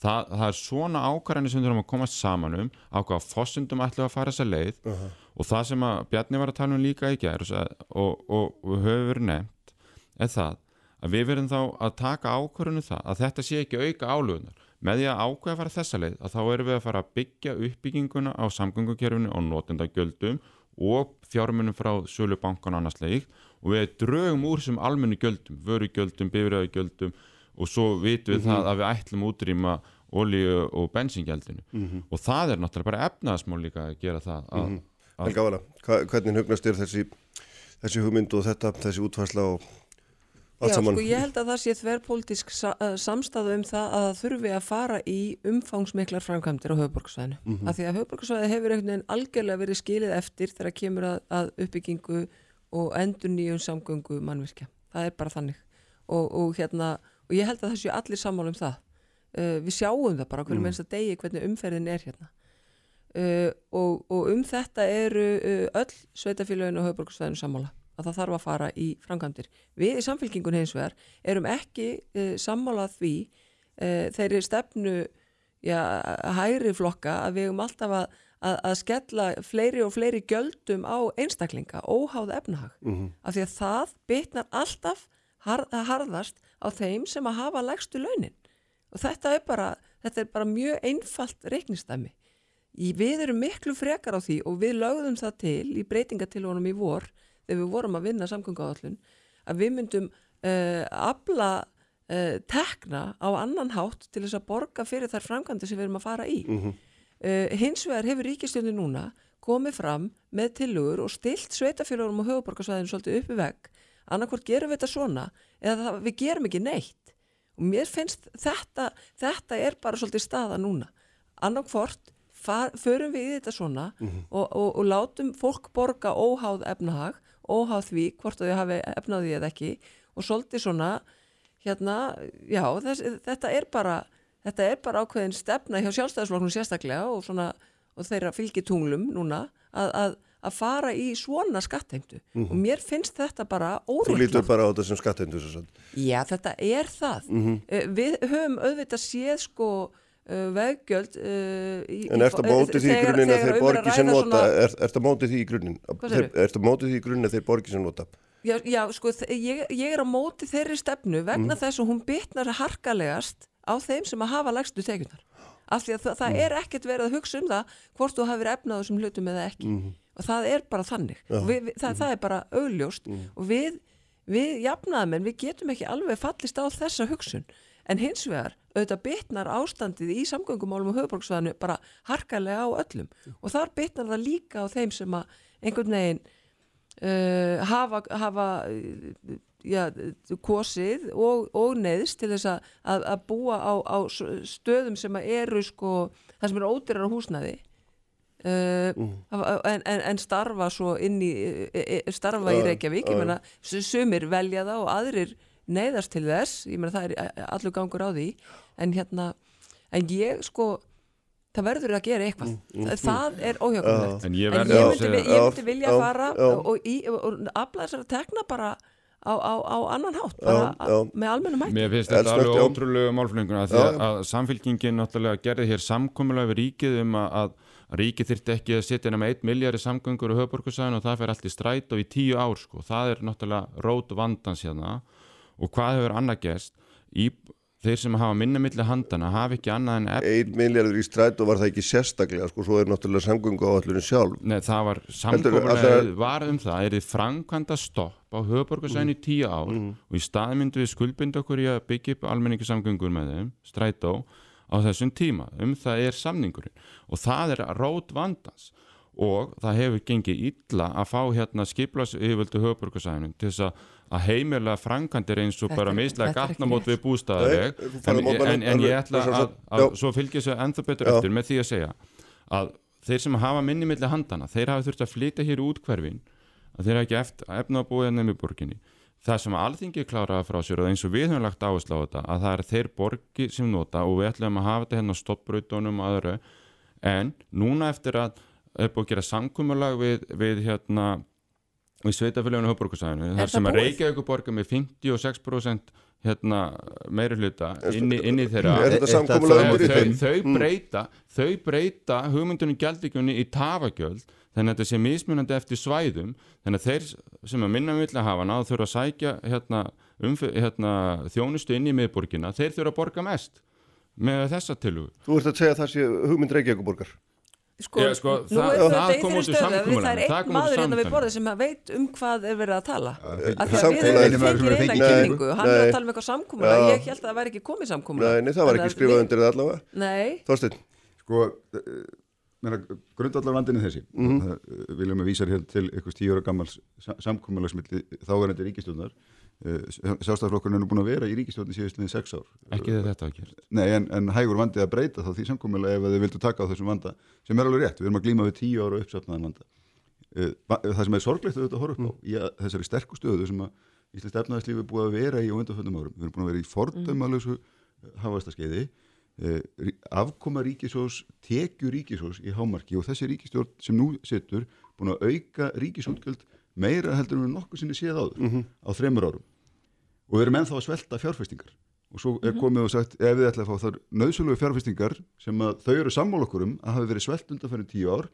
Það, það er svona ákvarðanir sem þurfum að komast saman um á hvaða fossundum ætlum að fara þessa leið uh -huh. og það sem að Bjarni var að tala um líka í gerð og, og, og höfur verið nefnt er það að við verðum þá að taka ákvörðunum það að þetta sé ekki auka álögunar með því að ákveða að fara þessa leið að þá erum við að fara að byggja uppbygginguna á samgöngukerfinu og notendagjöldum og fjármunum frá sölubankan annars leik og við draugum úr sem almennu gjöldum, vörugjöldum, bifræðugjöldum og svo vitum við mm -hmm. það að við ætlum útrýma olíu og bensingjaldinu mm -hmm. og það er náttúrulega bara efnaðasmál líka að gera það að, mm -hmm.
Helga Vala, hvernig hugnast er þessi, þessi hugmynd og þetta, þessi útfærsla og
Já, sko ég held að það sé þverrpolítisk eh, samstæðu um það að það þurfi að fara í umfangsmiklar framkvæmdir á höfuborgsvæðinu. Mm -hmm. Af því að höfuborgsvæði hefur einhvern veginn algjörlega verið skilið eftir þegar kemur að, að uppbyggingu og endur nýjum samgöngu mannvirkja. Það er bara þannig. Og, og, hérna, og ég held að það sé allir sammála um það. Uh, við sjáum það bara hverju mm. mennst að degi hvernig umferðin er hérna. Uh, og, og um þetta eru öll sveitafélaginu á höfuborgsvæðinu sammála að það þarf að fara í framkvæmdir. Við í samfélkingun hins vegar erum ekki uh, sammálað því uh, þeirri stefnu já, hægri flokka að við erum alltaf að, að, að skella fleiri og fleiri gjöldum á einstaklinga, óháð efnahag. Mm -hmm. Af því að það bytnar alltaf har, harðast á þeim sem að hafa legstu launin. Og þetta er bara, þetta er bara mjög einfalt reiknistæmi. Við erum miklu frekar á því og við lögðum það til í breytingatilvonum í vor þegar við vorum að vinna samgönguáallun að við myndum uh, afla uh, tekna á annan hátt til þess að borga fyrir þær framkvæmdi sem við erum að fara í. Mm -hmm. uh, hins vegar hefur ríkistjónin núna komið fram með tilugur og stilt sveitafélagurum og höfuborgarsvæðinu svolítið uppi veg annarkvort gerum við þetta svona eða það, við gerum ekki neitt og mér finnst þetta þetta er bara svolítið staða núna annarkvort förum við í þetta svona mm -hmm. og, og, og látum fólk borga óháð efnahag óháð því hvort þau hafi efnaði eða ekki og svolítið svona hérna, já, þess, þetta er bara þetta er bara ákveðin stefna hjá sjálfstæðisflokknum sérstaklega og svona og þeirra fylgitunglum núna að, að, að fara í svona skattheimtu mm -hmm. og mér finnst þetta bara óreiklað.
Þú lítur bara á þetta sem skattheimtu.
Já, þetta er það. Mm -hmm. Við höfum auðvitað séð sko veggjöld uh,
En er þetta mótið því í grunninn að þeir borgi sem nota er þetta mótið því í grunninn? Er þetta mótið því í grunninn að þeir borgi sem nota?
Já, já sko, ég, ég er á mótið þeirri stefnu vegna mm. þess að hún bytnar harkalegast á þeim sem að hafa lægstu tekjunar af því að það, það er ekkert verið að hugsa um það hvort þú hafið efnað þessum hlutum eða ekki. Og það er bara þannig. Og við, við, það, það er bara augljóst. Og við, við jafnaðamenn við getum ekki alveg fallist á þessa hugsun en hins vegar auðvitað bitnar ástandið í samgöngumálum og höfuborgsvæðinu bara harkalega á öllum. Og þar bitnar það líka á þeim sem að einhvern veginn uh, hafa, hafa uh, já, kosið og, og neðst til þess að, að, að búa á, á stöðum sem eru sko, það sem eru ódýrar á húsnæði uh, en, en, en starfa svo inn í starfa í Reykjavík. Ég meina, sumir velja það og aðrir neyðast til þess, ég meina það er allur gangur á því. En hérna, en ég sko það verður að gera eitthvað. Mm, mm, það er óhjákvæmlegt
En ég
en
verð
ég
að
myndi,
segja-
ég myndi vilja
já,
fara
já.
og, og, afla þessar að tekna bara á, á, á annan hátt bara
Já, já.
með almennum hætti.
Mér finnst þetta alveg ótrúlega málflenguna því
Já,
að, að samfélkingin náttúrulega gerði hér samkomulega við ríkið um að, að ríkið þyrfti ekki að setja nema 1 miljard í samgöngur og höfborgarsæðin og það fer allt í stræt og í tíu ár sko. það er náttúrulega rót vandans hérna og hvað hefur annað gerst? Í, þeir sem hafa minna milli handana hafa ekki annað en efn
Ein miljardur í stræt og var það ekki sérstaklega sko, svo er náttúrulega samgöngu á allurinn sjálf.
Nei, það var
það-
var um það, er þið framkvæmda stopp á höfuborgarsæðin í tíu ár og í staði myndum við skuldbinda okkur í að byggja upp almenningisamgöngur með þeim, strætó á þessum tíma, um það er samningurinn. Og það er rót vandans og það hefur gengið illa að fá hérna skiplas yfirvöldu höfuborgarsæðinu til þess að að heimilega framkvæmdir eins og bara mislega gatnamót við
þú
en, en, en ég ætla að, að svo fylgja þessu ennþá betur eftir með því að segja að þeir sem hafa minni milli handana þeir hafa þurft að flytja hér út hverfin að þeir hafa ekki eftir, efna að búa nefnir borginni. Það sem alþingi kláraði frá sér og eins og við höfum lagt áherslu á þetta að það er þeir borgi sem nota og við ætlum að hafa þetta hérna á stoppbrautunum og öðru. En núna eftir að er búið að gera samkumulag við, við hérna við sveitafélaginu höfborgarsæðinu
Er
þar sem að
búið?
Reykjavík borga með 56% hérna meiri hluta inni, inni þeirra. þau,
þeim?
þau breyta þau breyta hugmyndunum gjaldíkjunni í tafagjöld þannig að þetta sé mismunandi eftir svæðum þannig að þeir sem að minna vilja hafa náðu þurfa að sækja hérna, hérna, þjónustu inn í miðborgina. Þeir þurfa að borga mest með þessa tilugu
Þú ert að segja að það sé hugmynd Reykjavíkuborgar
sko,
Já, sko,
nú
það-
er
það
þetta í
kom
þeirri stöðu að við- það er einn maður hérna við borðið sem að veit um hvað er verið að tala. Af því að við fengið
nei,
eina kynningu hann er að tala um eitthvað samkúmulega
Já.
ég held að það væri ekki komið samkúmulega
Nei, nei, það var ekki skrifað undir það allavega.
Nei,
Þorsteinn,
Sko, grundallar vandinni þessi.
Mhm.
uh, viljum við vísar hér til eitthvað tíu ára gammals samkommalagsmilli þáverandi ríkistjónar sjálfstæðarflokkurinn er nú búin að vera í ríkistjóni síðust með sex ár.
Ekki þegar þetta að gera
Nei, en, en hægur vandi að breyta þá því samkomulega ef þið vildu taka á þessum vanda sem er alveg rétt, við erum að glíma við tíu ára uppsöfnaðan vanda. Eh, va- það sem er sorglegt að horfa upp á að þessari sterku stöðu sem að Íslands efnaðarslífi er búið að vera í á undanfjöndum árum. Við erum búin að vera í fordömalösu hávastaskeiði afkoma ríkisós, tekju ríkisós í hámarki og þessi ríkistjórn sem nú situr búin að auka ríkisútgjöld meira heldur en við nokkuð sinni séð áður á þremur árum og við erum ennþá að svelta fjárfestingar. Og svo er komið og sagt ef við ætla að fá þar nöðsölegu fjárfestingar sem að þau eru sammála okkur um að hafi verið svelt undan tíu ár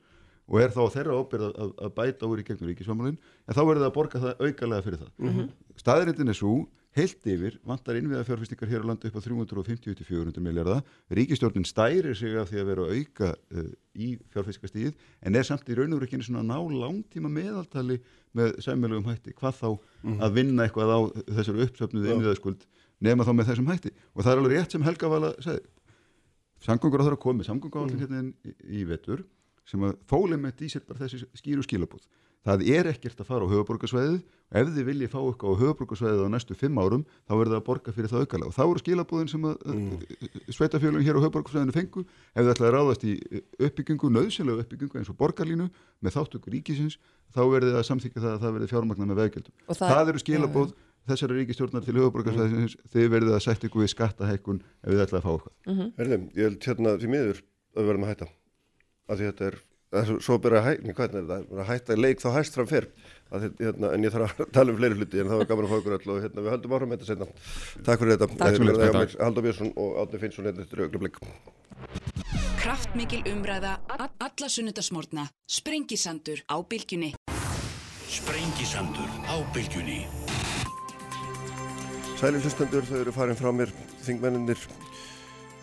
og er þá þeirra ábyrð að, að, bæta úr í gegnum ríkisfamálin en þá verður það að borga það aukalega fyrir það. Mm -hmm. staðrindin er svo heilt yfir vantar innviða fjárfestingar hér á landi upp á 350-400 miljardar ríkistjórnin stærir sig af því að vera að auka uh, í fjárfestingastíð en er samt í raun og einu svona ná langtíma meðaltali með sæmilegum hætti. Hvað þá að vinna eitthvað á þessari uppsöfnuðu innviðaskuld nema þá með þessum hætti. Og það er alveg rétt sem Helga Vala segði samgöngur á þeirra komið, samgönguáallin hérna inn í, í vetur sem að fólum með dísitt bara þessi skýru skilabúð það er ekkert að fara á höfuborgarsvæðið ef þið viljið fá eitthvað á höfuborgarsvæðið á næstu fimm árum þá verður það að borga fyrir það aukalega. Og þá eru skilabúðin sem að mm. sveitafjölum hér á höfuborgarsvæðinu fengu. Ef þið ætlaði að ráðast í uppbyggingu, nöðsynlega uppbyggingu eins og borgarlínu með þáttökur ríkisins þá verður það að samþykja það að það verður fjármagnar með veggjöldum.
Og
það,
það-
eru skilabúð þessari ríkistjórnar til höfuborgarsvæðins þið verður að setja ykkur við skattahækkun ef þið ætlaði að fá eitthvað.
Herðum, ég held hérna því miður að við verðum að hætta. Að því þetta það er svo- svo byrja að hætta hvernig er þetta, að hætta leik þá hæst fram fyrr. Hérna, en ég þarf að tala um fleiri hluti en það var gaman að fá ykkur öll og hérna, við höldum áfram með þetta setna Takk fyrir þetta,
Takk
fyrir
sömuleiðis.
þetta. Haldur Björnsson og Átni Finnsson hérna eftir augnablik.
Kraftmikil umræða, a- alla sunnudasmórna, sprengisandur á bylgjunni.
Sprengisandur á bylgjunni.
Sælir hlustendur, þau eru farin frá mér, þingmenninir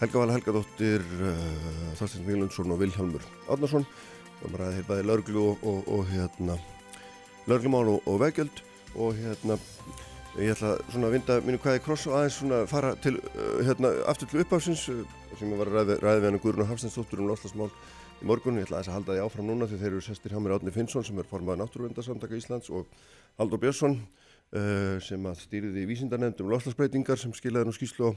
Helga Vala Helgadóttir, uh, Þorstein Víglundsson og Vilhelmur Átnarsson og maður ræði hér bæði laurglu og, og, og hérna lauruglumál og, og veggjöld. Og hérna ég ætla svona að vinda mínu hvaði kross og aðeins svona fara til uh, hérna aftur til uppafsins uh, sem ég var að ræði, ræði við hann Guðrun og Hafstensdóttur um loslasmál í morgun, ég ætla að halda því áfram núna því þeir eru sestir hjá mér Átni Finnsson sem er formað náttúruvendarsamtaka Íslands og Haldur Björnsson uh, sem að stýriði í vísindarnefndum loslasbreytingar sem skilaði nú skýslu á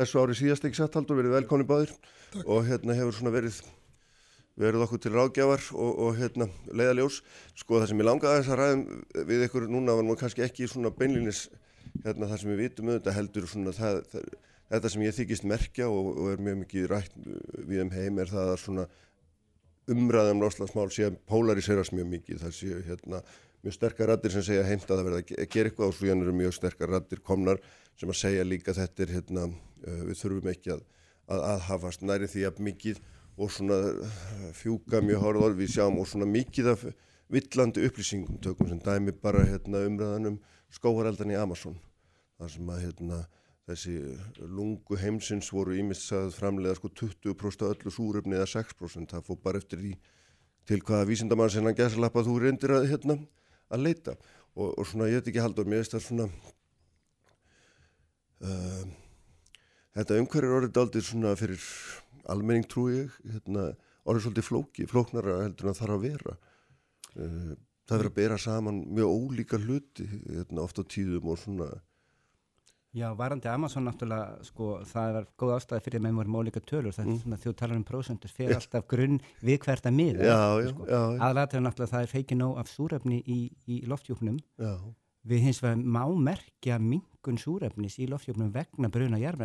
þessu ári síðast ekki satt Haldur, verið velkonni báðir. Og hérna hefur svona verið verið okkur til ráðgjafar og, og hérna, leiðaljós. Sko það sem ég langaði þess að ræðum við ykkur núna var nú kannski ekki svona beinlinis hérna, það sem við vitum auðvitað heldur svona það, það, þetta sem ég þykist merkja og, og er mjög mikið rætt við um heim er það að svona umræðum loslasmál sé að polariserast mjög mikið. Það sé hérna mjög sterkar rattir sem segja heimt að það verða að gera eitthvað og svo hérna eru mjög sterkar rattir komnar sem að segja líka þetta er hérna við þurfum ekki að, að, að hafast næri því að mikið og svona eh, fjúka mjög hárað orð við sjáum og svona mikið af villandi upplýsingum tökum sem dæmi bara hérna, umræðanum skóhareldan í Amazon. Þar sem að hérna, þessi lungu heimsins voru ímissað framlega sko 20% af öllu súröfni eða 6% það fór bara eftir því til hvaða vísindamann sem hann gæsalappa þú reyndir að, hérna, að leita. Og, og svona ég veit ekki haldur mér veist það svona uh, þetta umhverjir orðið aldrei svona fyrir almenning trú ég hérna, orðið svolítið flóki, flóknara heldur en það þarf að vera. Uh, það verður að bera saman mjög ólíka hluti hérna, ofta tíðum og svona.
Já, varandi Amazon náttúrulega sko, það er góð ástæði fyrir með mjög ólíka tölur, það er mm. svona þjóð talar um prósendur fyrir alltaf grunn við hvert að miða sko. aðlæður náttúrulega það er feikið nóg af súrefni í, í loftjúknum við hins vegar má merkja mingun súrefnis í loftjúknum vegna bruna er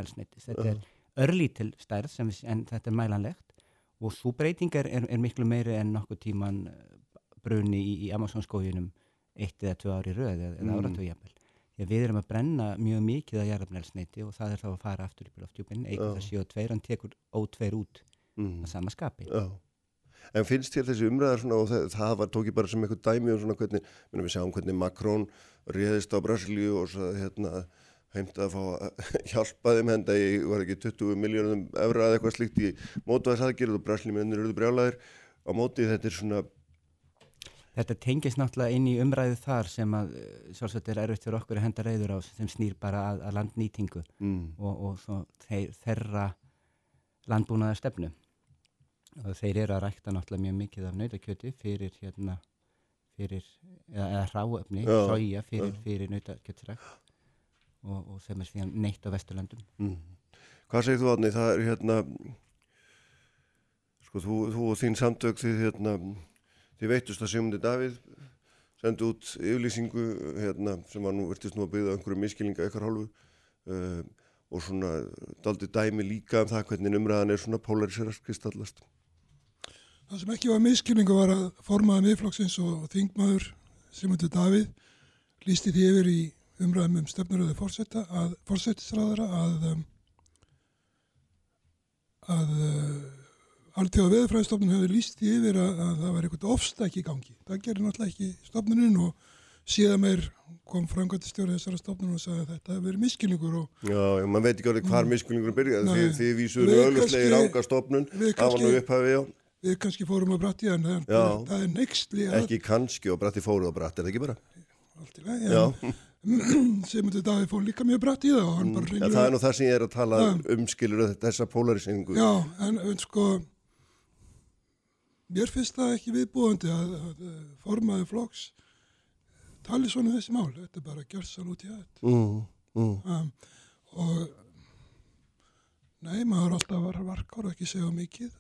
örlítil stærð sem við, en þetta er mælanlegt og svo breytingar er, er miklu meiri en nokkuð tíman eh, bruni í, í Amazonskójunum eitt eða tvö ári röð eða mm. áratögu jafnvel. Við erum að brenna mjög mikið að jarðabnælsneiti og það er þá að fara aftur í loftjúpin, eitthvað það séu tveir, hann tekur ótveir út mm. að sama skapi. Já.
En finnst þér þessi umræðar svona og það, það var tókið bara sem eitthvað dæmi og svona hvernig, við sjáum hvernig Macron réðist á Brasilíu og svo hérna heimt að fá að hjálpa þeim henda í, var ekki 20 miljónum efra eða eitthvað slíkt í mótaðarsaðgjörð og braslímiðnir eruðu brjálæðir á mótið þetta er svona
Þetta tengist náttúrulega inn í umræðu þar sem að sjálfsagt er erfitt fyrir okkur að henda reyður á sem snýr bara að, að landnýtingu mm. og, og þeir, þeirra landbúnaðar stefnu og þeir eru að rækta náttúrulega mjög mikið af nautakjöti fyrir hérna fyrir, eða, eða ráöfni, sója fyrir, fyrir nautakjötsrækt og, og sem er síðan neitt á Vesturlandum mm.
Hvað segir þú átni? Það er hérna sko þú, þú og þín samtök þið hérna þið veitust að Sigmundi Davíð sendi út yfirlýsingu hérna, sem var nú verðist nú að byggja einhverju miskilninga ekkar hálfu uh, og svona daldi dæmi líka um það hvernig umræðan er svona polariserast kristallast
Það sem ekki var miskilningu var að formaða miðflokksins og þingmaður Sigmundi Davíð lísti því yfir í umræðum um stefnuröðu fórsetta að fórsettisræðara að um, að uh, alltjóða veðurfræðistofnun hefur líst í yfir að, að það var eitthvað ofstæk í gangi. Það gerir náttúrulega ekki stofnuninn og síðan meir kom framkvæmtistjóri þessara stofnun og sagði að þetta hefur verið miskilningur og...
Já, maður veit ekki alveg hvar miskilningur byrjaði. Því þið vísuðu auðvitslega í ranga stofnun. það var nú upphafið, já.
Við kannski fórum á bratti en það, er nextli
að... Ekki kannski og bratti fóruð á bratti, er það ekki bara?
Alltilega, já. þetta daði fór líka mjög brætt í það og hann bara
reynir mm, ja, það er nú það sem ég er að tala um skilur þessa polariseringu
já, en, en sko mér finnst það ekki viðbúðandi að, að formaði flokks tali svona um þessi mál. Þetta er bara gjörðsal út í þetta mm, mm. um, og nei, maður alltaf var varkar og ekki segja mikið.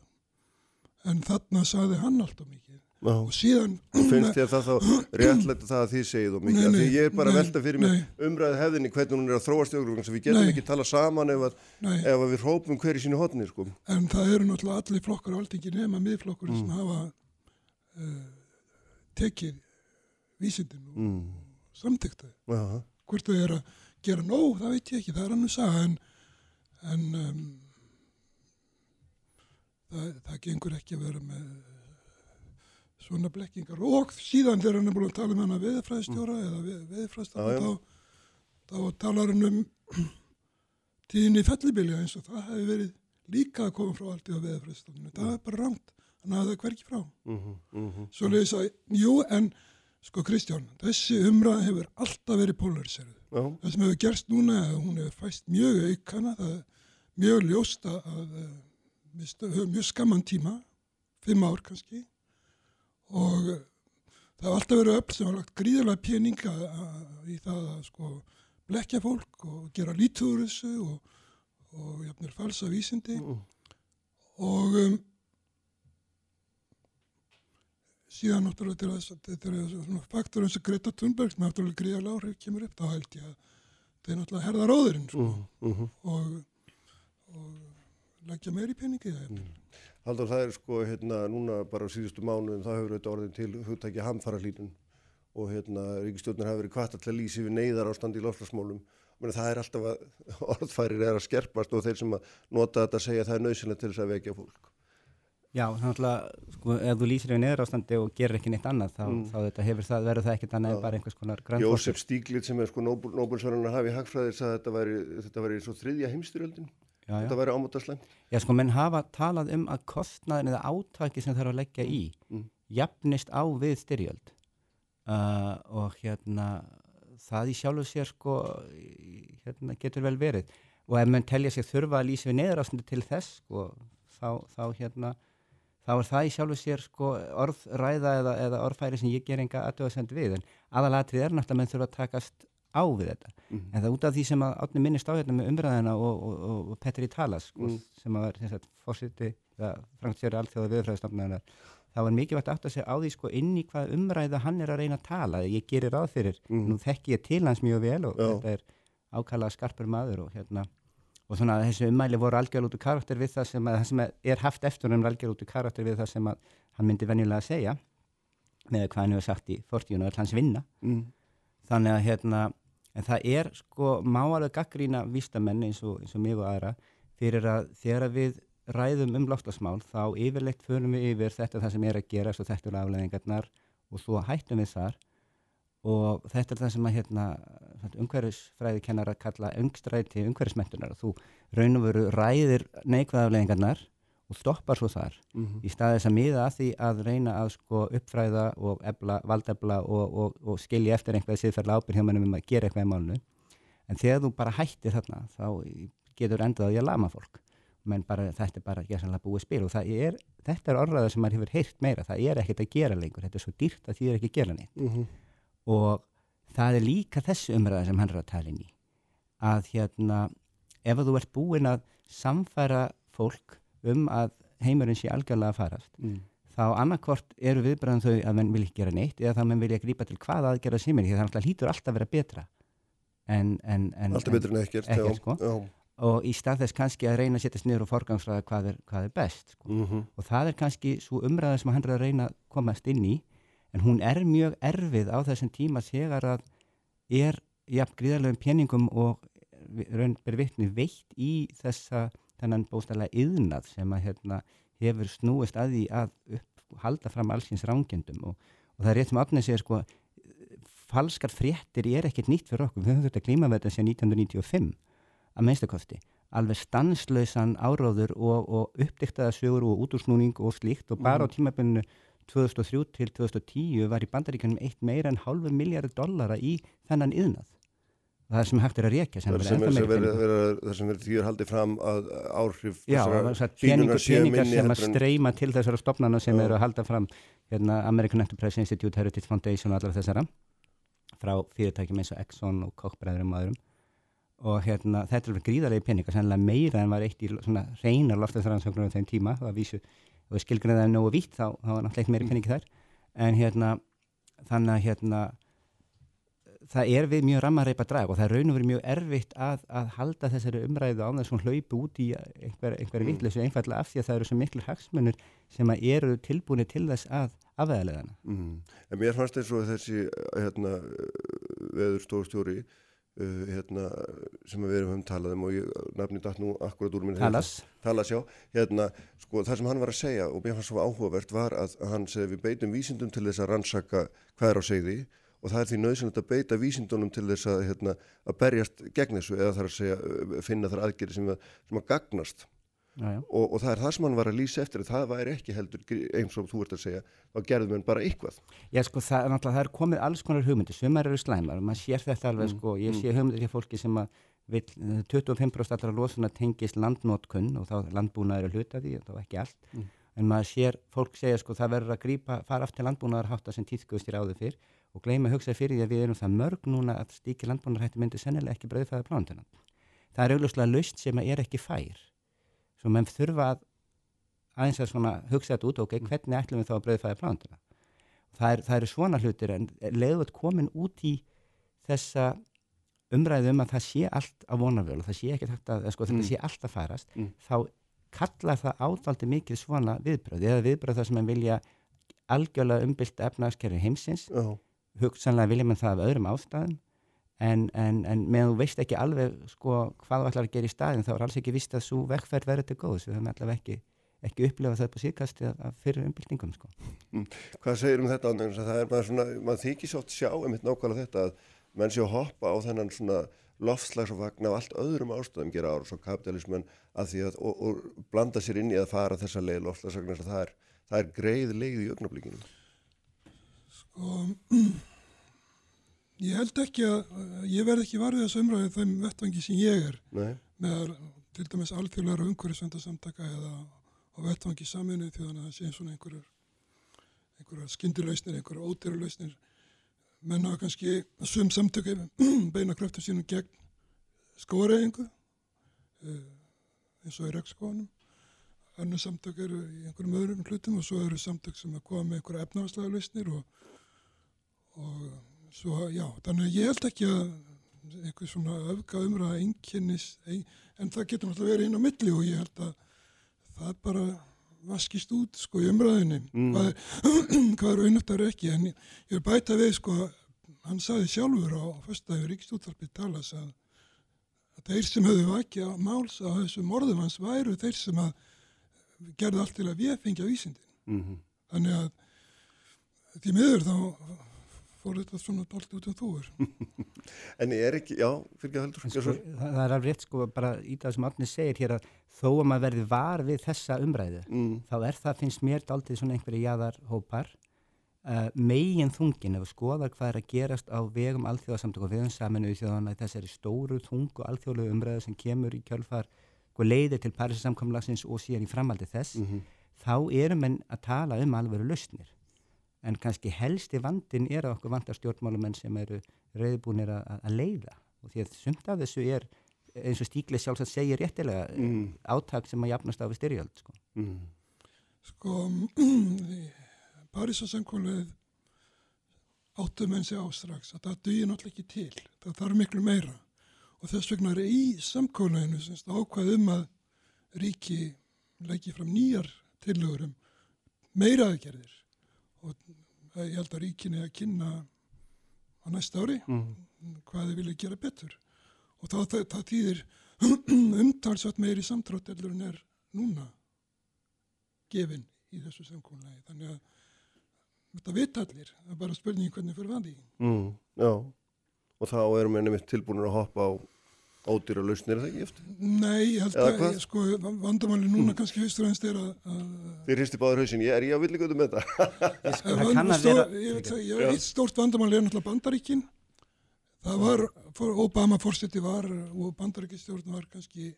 En þarna saði hann alltaf mikið. Og síðan
finnst þér það þá réttlegt það að því segið og mikið, nei, nei, því ég er bara nei, velta fyrir mig umræðið hefðinni hvernig hún er að þróast í okkur við getum ekki tala saman ef, að, ef að við hrópum hver í sínu hodni sko.
en það eru náttúrulega allir flokkar á aldingi nema miðflokkur mm. sem hafa uh, tekið vísindin og mm. samtækta hvort þau eru að gera nóg það veit ég ekki, það er annars að en, en um, það, það gengur ekki að vera með svona blekkingar og síðan þegar hann er búin að tala um hann að veðfræðstjóra mm. eða veðfræðstjóra þá, þá talar hann um tíðinni fellibilja eins og það hefði verið líka að koma frá allt í að veðafræðstofnun. Það er bara rámt, þannig að það hverki frá.
Mm -hmm, mm -hmm.
Svo leiðis að, jú, en sko Kristján, þessi umræð hefur alltaf verið polariserið. Það sem hefur gerst núna hún hefur fæst mjög aukana, það er mjög ljósta að höfum mjög skamman tíma, fimm ár kannski, og það hefur alltaf verið öll sem har lagt gríðarlega peninga í það að sko blekja fólk og gera lítúður þessu og, og jafnir falsa vísindi mm. og um, síðan náttúrulega til þess að þetta er svona faktor eins og Greta Thunberg sem náttúrulega gríðarlega áhrif kemur upp, þá held ég að þetta er náttúrulega herðar óðurinn sko. mm -hmm. og, og leggja meir í peningi mm.
Haldur það er sko hérna núna bara á síðustu mánu það hefur auðvitað orðin til hugtækja hamfara hlítun og hérna ríkistjórnir hafi verið kvart alltaf lýsi við neyðar ástand í lofslagsmálum það er alltaf að orðfærir er að skerpast og þeir sem að nota þetta segja að það er nöðsynlega til þess að vekja fólk.
Já, þannig að sko, ef þú lýsir við neyðar ástandi og gerir ekki neitt annað þá, mm. þá þetta, hefur það, verður það ekkit annað en bara einhvers konar grannfólk
Jósef Stíglitz sem er sko Nóbulsvarðan að hafa í hagfræðis að þetta væri, þetta væri heimstyrjöldin þetta væri ámútaslæm
Já, sko, menn hafa talað um að kostnaðin eða átaki sem þarf að leggja í mm. jafnist á við styrjöld. Uh, og hérna það í sjálfu sér sko hérna, getur vel verið. Og ef mann telja sér þurfa að lýsa við neðrástundu til þess sko þá, þá hérna þá er það í sjálfu sér sko orðræða eða, eða orðfæri sem ég ger enga aðtöðasend við. En aðalatrið er náttúrulega að mann þurfa að takast á við þetta mm -hmm. en það út af því sem að átni minnist á hérna með umræðina og, og, og, og Petri Talas mm. sem að var fórsiti Frankstjóri Alþjóða viðfræðistofnaðar þá er mikilvægt aftur að segja á því sko inn í hvað umræða hann er að reyna að tala ég gerir ráð fyrir, mm. nú þekk ég til hans mjög vel og Já. þetta er ákallað skarpur maður og hérna og svona þessu umæli voru algjörl út úr karakter við það sem, að, það sem er haft eftir hann algjörl út úr karakter við það sem hann myndi venjulega að segja með hvað hann hefur sagt í fortíun og all hans vinna mm. þannig að hérna en það er sko máalega gaggrína vístamenn eins eins og mig og aðra fyrir að þegar við ræðum um lofslagsmál þá yfirleitt förum við yfir þetta það sem er að gera og þetta eru afleðingarnar og svo hættum við þar. Og þetta er það sem að hérna, umhverfisfræði kennar að kalla öngstræti umhverfismentunar og þú raun og veru ræðir neikvæðafleðingarnar og stoppar svo þar mm -hmm. í staðis að miða að því að reyna að sko uppfræða og ebla, valdebla og, og, og skilja eftir einhverja siðferðla ábyrg hjá mannum um að gera eitthvað í málnu en þegar þú bara hættir þarna þá getur endað að ég lama fólk. Menn bara, þetta er bara gerðsanlega búið spil og er, þetta er orðraða sem maður hefur heyrt meira, það er ekkert að gera lengur, þetta er svo dýrt að því er ekki að gera neitt. Mm -hmm. og það er líka þessu umræða sem hann er að tala inn í. Að hérna ef þú ert búin að samfæra fólk um að heimurinn sé algjörlega að farast mm. þá annarkvort eru viðbræðan þau að mann vil ekki gera neitt eða þá mann vilja grípa til hvaða aðgerða sem er því það hlýtur alltaf að vera betra en, en, en,
alltaf betur en ekkert,
ekkert sko og í stað þess kannski að reyna að setjast niður og forgangsraða hvað er, hvað er best sko. mm -hmm. og það er kannski svo umræða sem hann er að reyna að komast inn í en hún er mjög erfið á þessum tíma þegar að er jafn gríðarlegum peningum og raun ber vittni veitt í þessa þennan bóstalega yðnað sem að hérna, hefur snúist að því að upp, halda fram allsins rángjendum og, og það er rétt sem afnið segir sko falskar fréttir er ekkert nýtt fyrir okkur við höfum þetta klímaverðin sem 1995 að minnstakosti alveg stanslausan áráður og, og uppdiktaða sögur og útúrsnúning og slíkt og bara mm. á tímabenninu 2003 til 2010 var í bandaríkanum eitt meira en halvu miljardur dollara í þennan yðnað. Það sem hægt er að reyka
sem það sem verður því að haldi fram að áhrif
Já, peningar, peningar sem að streyma til þessara stopnana sem eru að halda fram hérna, American Enterprise Institute Heritage Foundation og allar þessara frá fyrirtækjum eins og Exxon og Koch-bræðurum og öðrum. Og hérna, þetta er gríðarlega peningar, sannlega meira en var eitt í svona reynar loftastrannsóknur á þeim tíma, það vísu, og skilgrunni það nógu vitt, þá, þá var náttúrulega meira peningi þar, en hérna þannig að hérna það er við mjög rammareipa drag og það er raun og verið mjög erfitt að, að halda þessari umræðu á þess að hlaupa út í einhver, einhver mm. vittleysu einfallega af því að það eru svo miklu hagsmunur sem eru tilbúinir til þess að afveðalegana.
Mm. En mér fannst eins og þessi hérna, veður stórstjóri Uh, hérna, sem við erum um talaðum og ég nafni dætt nú akkurat úr minn
Talas,
Talas já, hérna, sko, það sem hann var að segja og mér fannst svo áhugavert var að hann segi við beitum vísindum til þess að rannsaka hvað er á segði og það er því nöðsynlegt að beita vísindunum til þess að, hérna, að berjast gegn þessu eða þar að segja, finna þar aðgerði sem, sem að gagnast já, já. Og, og það er það sem hann var að lýsa eftir það væri ekki heldur eins og þú ert að segja þá gerðum við bara eitthvað
Já sko það, það er komið alls konar hugmyndir sumar eru slæmar og maður sér þetta alveg mm, sko ég mm. sé hugmyndir hjá fólki sem að vil, 25% allra losuna tengist landnótkunn og þá landbúnaður er hluta því þá ekki allt mm. en maður sér fólk segja sko það verður að grípa fara aftur landbúnaðar hátta sem tíðkust í ráðu fyrr og gleyma að hugsa fyrir því að við erum það mörg núna að stíki landbúnaðarhætti myndi sennilega ekki bröðfæða plántunan það er augljóslega laust sem er ekki fær svo menn þurfa að aðeins að hugsa þetta út og okay, hvernig ætlum við þá að bröðfæða plánuna það það er svona hlutir en leiðvöld komin út í þessa umræðu um að það sé allt á vonarvölu það sé ekki þetta, sko, þetta mm. sé allt að farast mm. þá kallar það ádaldi mikið svona viðbröð eða viðbröð þar sem mann vilja algjörlega umbylta efnagskerfi heimsins oh. Hugsanlega vilja mann það af öðrum ástæðum en, en, en meðan þú veist ekki alveg sko, hvað þú ætlar að gera í staðin þá er alls ekki vist að svo vekkferð verður til góðs við höfum allavega ekki, ekki upplifað það på síðkasti af fyrir umbyltingum sko.
mm. Hvað segir um þetta? Það er maður, svona, maður þykir svo sjá hitt nákvæmlega þetta að menn sé að hoppa á þennan svona loftslagsvagn af allt öðrum ástöðum gera ára svo kapitalismen að því að og, og blanda sér inn í að fara þessa leið loftslagsvagn það er, það er
Sko Ég held ekki að, ég verð ekki varfið þessu umræðið þeim vettvangi sem ég er. Nei. með til dæmis alþjóðlega umhverjusvendasamtaka eða á vettvangi saminu því að það sé svona einhverjar, einhverjar skyndilausnir, einhverjar ódýralausnir. Menna kannski að sum samtöku beina kraftur sínum gegn skóraeyingu eh, eins og í rekskónum annar samtök eru í einhverjum öðrum hlutum og svo eru samtök sem að koma með einhverja efnarslega lausnir og, og Svo já, þannig að ég held ekki að eitthvað svona öfga umræða enginnis, en það getur náttúrulega verið inn á milli og ég held að það bara vaskist út sko í umræðinni mm. hvað, hvað er auðvitað ekki en ég, er bæta við sko hann saði sjálfur á fyrstæðu ríkstúttarpið talas að, að þeir sem höfðu vakið máls á þessu morðum hans væru þeir sem að gerði allt til að við fengja vísindin mm -hmm. þannig að því miður þá fór þetta svona dolt út um þúur
En ég er ekki, já, fyrir ekki að heldur
sko, það, það er alveg rétt sko bara í það sem Átni segir hér að þó að maður verði var við þessa umræðu mm. þá er það, finnst mér aldrei svona einhverju jáðarhópar uh, megin þungin ef við skoðar hvað er að gerast á vegum alþjóðasamtök og vegum saminu í þjóðana þessari stóru þungu alþjóðlegu umræðu sem kemur í kjölfar leiði til Parísasamkomlagsins og síðan í framaldi þess mm -hmm. þá erum við að tala um alvegur lausnir en kannski helsti vandin er að okkur vantar stjórnmálumenn sem eru reyðbúinir að, að leiða. Og því að sumt af þessu er eins og Stígli sjálfsagt segir réttilega mm. áttak sem að jafnast á við styrjöld sko, mm.
sko Parísasengulegð áttu menn sig ástrax að það dugir náttúrulega ekki til. Það þarf miklu meira. Og þess vegna er í samkólaðinu ákvað um að ríki leggja fram nýjar tillögurum meira aðgerðir og ég held að ríkinni að kynna á næsta ári mm. hvað þið vilja gera betur. Og þá, það, það týðir umtalsvægt meiri samtrátt ellur en er núna gefin í þessu samkónulegi þannig að þetta veit allir. Það er bara spurning hvernig fyrir vandi
mm, Já, og þá erum við nefnitt tilbúinir að hoppa á ódýra lausnir er það ekki eftir?
Nei, ég held að ég, sko, vandamáli núna mm. kannski fyrst og ennst er að...
Þið hristi báður hausin, ég er ég með
það. það kann að vera... Ég veit að eitt stórt vandamáli er náttúrulega bandaríkin. Það var, Obama fórseti var og bandaríkistjórn var kannski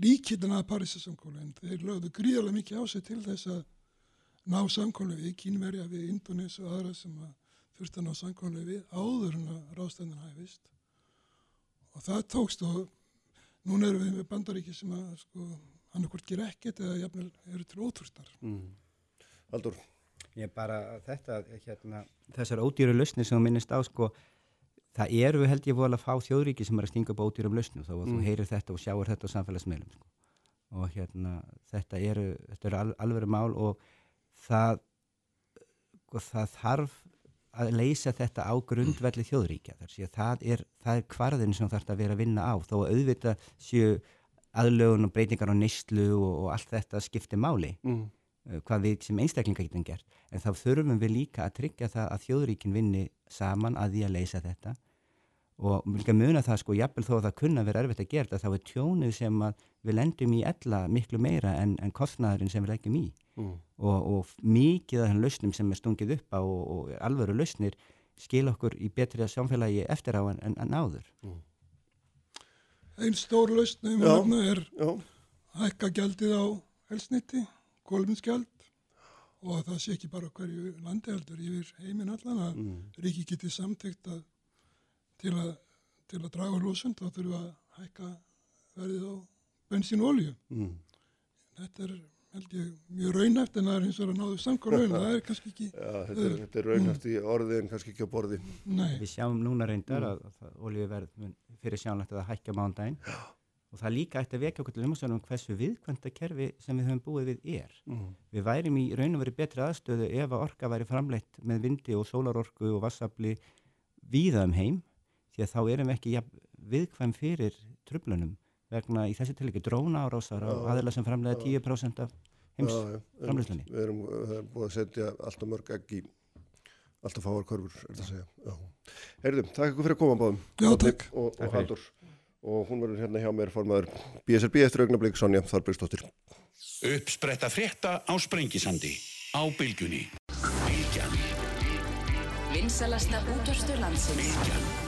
líkillin að Parísa samkóla en þeir lögðu gríðarlega mikið á sig til þess að ná samkóla við Kínverja, við Indonési og aðra sem að þurfti að ná samkóla við áður en að rástæðin hæfist og það tókst og núna erum við með bandaríki sem að sko hann okkur ger ekkert eða jafnvel eru til ótrústar mm.
Haldur
Ég bara þetta hérna, þessar ódýru lausni sem þú minnist á sko það eru held ég voru að fá þjóðríki sem er að stinga upp ódýrum lausni þá að mm. þú heyrir þetta og sjáur þetta á samfélagsmiðlum sko. og hérna þetta eru, þetta eru al, alveg mál og það og sko, það þarf að leysa þetta á grundvelli þjóðríkja þar sé að það er, það er kvarðin sem þarf að vera að vinna á þó að auðvita séu aðlögun og breytingar á nýstlu og, og allt þetta skiptir máli mm. uh, hvað við sem einstaklinga getum gert en þá þurfum við líka að tryggja það að þjóðríkin vinni saman að því að leysa þetta og viljum muna það sko, jafnvel þó að það kunna vera erfitt að gera þetta, þá er tjónið sem við lendum í ella miklu meira en, en kostnæðurinn sem við leggjum í mm. og, og mikið af þann lausnum sem er stungið upp á og, og alvöru lausnir skil okkur í betri samfélagi eftir á en, en, en áður mm.
Einn stór lausnum er hækka gjaldið á helsniti, kolminsgjald og það sé ekki bara hverju landi heldur yfir heiminn allan að mm. ríki getið samtækt að til að, til að draga losund þá þurfum við að hækka verðið á bensín og olju mm. þetta er held ég mjög raunæft en það er eins og að náðu samkvæm raun það er kannski ekki
Já, þetta, er, þetta er raunæft í orði en kannski ekki á borði
Nei. Við sjáum núna reyndar mm. að, að oljuverð fyrir sjánlegt að hækka mándaginn og það líka ætti að vekja okkur til umhverfum hversu viðkvönda kerfi sem við höfum búið við er. Mm. Við værim í raun og verið betri aðstöðu ef að orka væri framleitt með vindi og sólarorku og vassabli víða um heim því að þá erum við ekki ja, viðkvæm fyrir tröflunum vegna í þessi tilíki dróna árásar og aðeila sem framlega 10% af heims framleyslunni.
Við erum, búið að setja alltaf mörg ekki alltaf fáar korfur, er það að segja. Herðum, takk ykkur fyrir að koma báðum.
Já, takk.
Og, og Haldur. Og hún verður hérna hjá mér formaður BSRB eftir augnablík, Sonja Þarbergsdóttir.
Uppspretta frétta á Sprengisandi á Bilgunni. Bilgjan.
Vinsalasta útvarstur landsins. Bilgjan.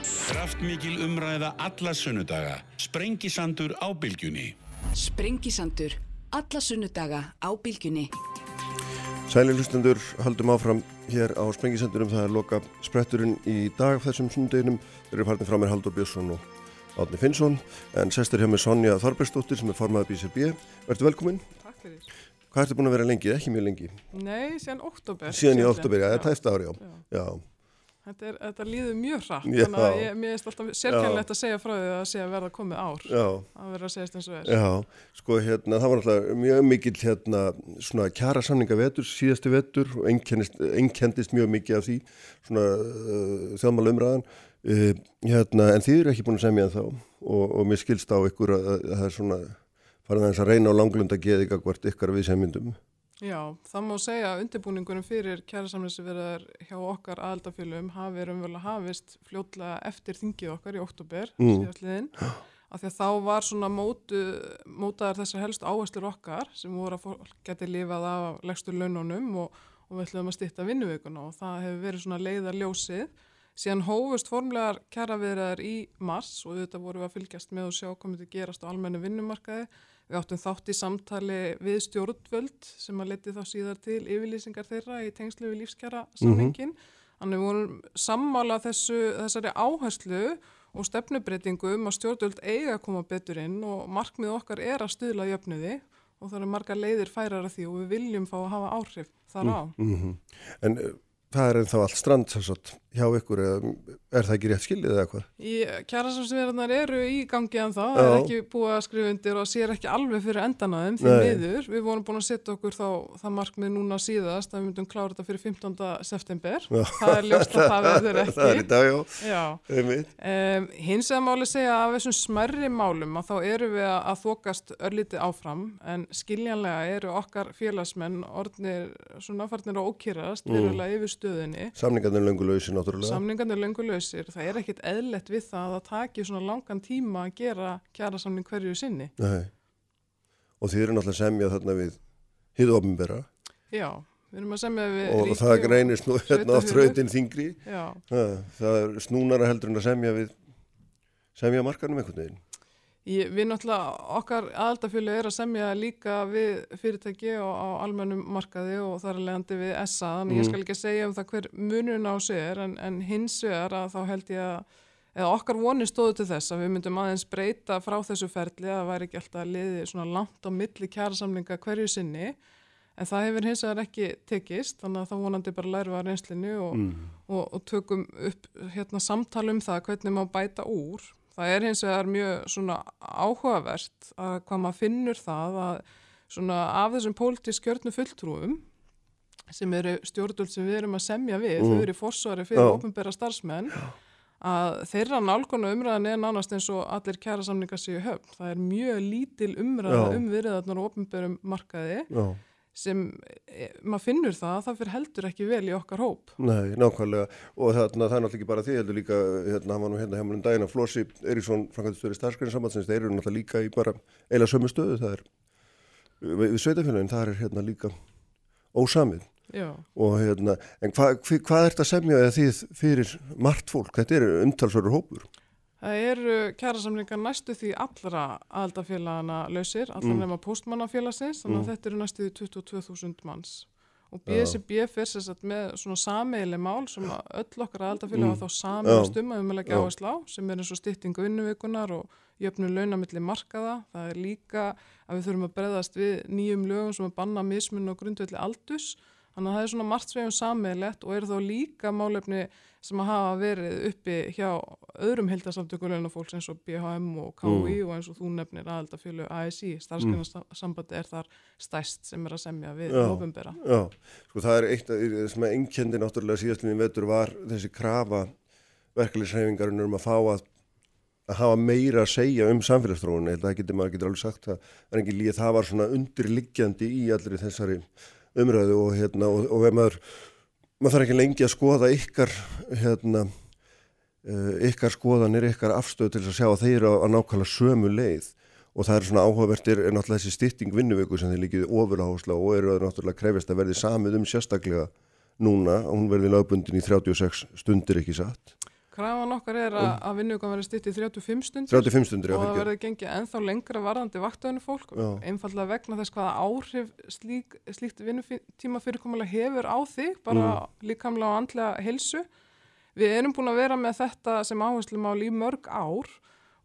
Kraftmikil umræða alla sunnudaga. Sprengisandur á bylgjunni.
Sprengisandur. Alla sunnudaga á bylgjunni.
Sæli hlustundur, haldum áfram hér á Sprengisandurum. Það er loka spretturinn í dag þessum sunnudeginum. Þeir eru farnið frá mér Haldur Björnsson og Átni Finnsson. En sestur hjá mér Sonja Þorbergsdóttir sem er formaðið BCB. Verður velkominn.
Takk fyrir.
Hvað ertu búin að vera lengi? Ekki mjög lengi.
Nei, síðan oktober.
Síðan í oktober, já, það er tæft ári á. Já. já.
Þetta, er, þetta líður mjög hratt, þannig að ég, mér er alltaf sérkjænlegt að segja frá því að það sé að verða komið ár Já. að vera að segja eins og er.
Já, sko hérna, það var alltaf mjög mikil hérna svona kjara samninga vetur, síðasti vetur og einkendist mjög mikið af því svona uh, þjóðmála umræðan uh, hérna, en þið eru ekki búin að semja þá og, og mér skilst á ykkur að, að það er svona farið að reyna á langlunda geði hvert ykkar við semjundum.
Já, það má segja að undirbúningunum fyrir kjærasamlingsverðar hjá okkar aðaldafélum hafi raunverulega hafist fljótlega eftir þingið okkar í oktober mm. síðastliðin af því að þá var svona mótu, mótaðar þessar helst áherslur okkar sem voru að fólk geti lifað af legstur laununum og, og við ætlum að styrta vinnuveikuna og það hefur verið svona leiðar ljósið síðan hófust formlegar kjæraviðraðar í mars og þetta voru að fylgjast með og sjá komið til gerast á almennu vinnumarkaði Við áttum þátt í samtali við stjórnvöld sem að leti þá síðar til yfirlýsingar þeirra í tengslu við lífskjara samningin. Mm -hmm. Þannig vorum sammála þessu, þessari áherslu og stefnubreitingu um að stjórnvöld eiga að koma betur inn og markmið okkar er að stuðla jöfnuði og það eru marga leiðir færar af því og við viljum fá að hafa áhrif þar á. Mm -hmm.
En það er ennþá allt strand sannsagt hjá ykkur eða er það ekki rétt skildið eða hvað?
Kjærasamsverðarnar eru í gangi en þá, það er ekki búið að skrifa undir og sér ekki alveg fyrir endan á þeim því miður, við vorum búin að setja okkur þá það markmið núna síðast að við myndum klára þetta fyrir 15. september já. það er ljóst að það verður ekki
það er í dag, já,
já. Um, hins vegar máli segja að af þessum smerri málum að þá eru við að þokast örlítið áfram en skiljanlega eru okkar félagsmenn orðnir svona náttúrulega. Samningarnir er lengur lausir. Það er ekkit eðlert við það að það taki svona langan tíma að gera kjara samning hverju sinni.
Nei. Og þið eru náttúrulega semjað þarna við hýðu ofinbera.
Já, við erum að semja við
og ríki og... Það greinir snú hérna á þrautin þingri. Já. Það er snúnara heldur en að semja við semja markanum einhvern veginn.
Ég, við náttúrulega, okkar aðaldafjölu er að semja líka við fyrirtæki og á almennum markaði og þar er leiðandi við SA, þannig mm. ég skal ekki segja um það hver munun á sig er, en, en hins vegar að þá held ég að, eða okkar voni stóðu til þess að við myndum aðeins breyta frá þessu ferli að það væri ekki alltaf að liði svona langt á milli kjærasamlinga hverju sinni, en það hefur hins vegar ekki tekist, þannig að það vonandi bara læru að reynslinu og, mm. og, og tökum upp hérna samtal um það hvernig maður bæta úr það er hins vegar mjög svona áhugavert að hvað maður finnur það að svona af þessum pólitísk kjörnu fulltrúum sem eru stjórnvöld sem við erum að semja við, mm. þau eru fórsvari fyrir ja. ofnbæra starfsmenn að þeirra nálgónu umræðan er nánast eins og allir kæra samningar séu höfn. Það er mjög lítil umræða ja. um viðriðarnar og ofnbærum markaði. Ja. Sem e, maður finnur það, það fyrir heldur ekki vel í okkar hóp.
Nei, nákvæmlega og þarna, það er náttúrulega ekki bara því heldur líka, hérna, hann var nú hérna mér um daginn að Flossi Eiríksson, frangatistöður í starfskræðinsambatsins, þeir eru náttúrulega líka í bara eila sömu stöðu, það er við, við sveitafélagin, það er hérna líka ósamið
Já.
og hérna, en hva, hva, hvað er þetta semja eða því fyrir margt fólk, þetta er umtalsverður hópur?
Það eru kjærasamlingar næstu því allra aðaldafélagana lausir, allar mm. nema postmannafélagsins, þannig að mm. þetta eru næstu því 22.000 manns. Og BSB fyrir sérstaklega með svona sameileg mál sem öll okkar aðaldafélag mm. var þá sameilegst um að við meðlega ekki áherslu á, sem er eins og styttingu vinnuvikunar og jöfnu launamilli markaða. Það er líka að við þurfum að breyðast við nýjum lögum sem að banna mismun og grundvelli aldus. Þannig að það er svona margt svegum sameiglegt og eru þá líka málefni sem að hafa verið uppi hjá öðrum hildarsamtökulegna fólks eins og BHM og KI mm. og eins og þú nefnir aðaldafjölu ASI, starfsgrunnarsambandi er þar stæst sem er að semja við ofinbera.
Já, sko það er eitt sem er einnkjandi náttúrulega síðastlunni vetur var þessi krafa verkefliðsreyfingarinn um að fá að að hafa meira að segja um samfélagsstrónu, það getur maður getur alveg sagt að er ekki líka, það var svona undirliggjandi í allir þessari umræðu og hérna og, og ef maður maður þarf ekki lengi að skoða ykkar hérna, uh, ykkar skoðanir, ykkar afstöð til að sjá að þeir eru að nákvæmlega sömu leið. Og það er svona áhugavertir er náttúrulega þessi styrting vinnuvöku sem þeir líkið ofurláhásla og eru að náttúrulega krefist að verði samið um sérstaklega núna. Hún verði lögbundin í 36 stundir ekki satt
Krafan okkar er að, að vinnugan verði stitt í 35 stundir,
35 stundir
og það verði gengið ennþá lengra varðandi vaktöðinu fólk já. einfallega vegna þess hvaða áhrif slík, slíkt vinnutíma fyrirkomulega hefur á þig, bara mm. líkamlega og andlega helsu. Við erum búin að vera með þetta sem áherslu mál í mörg ár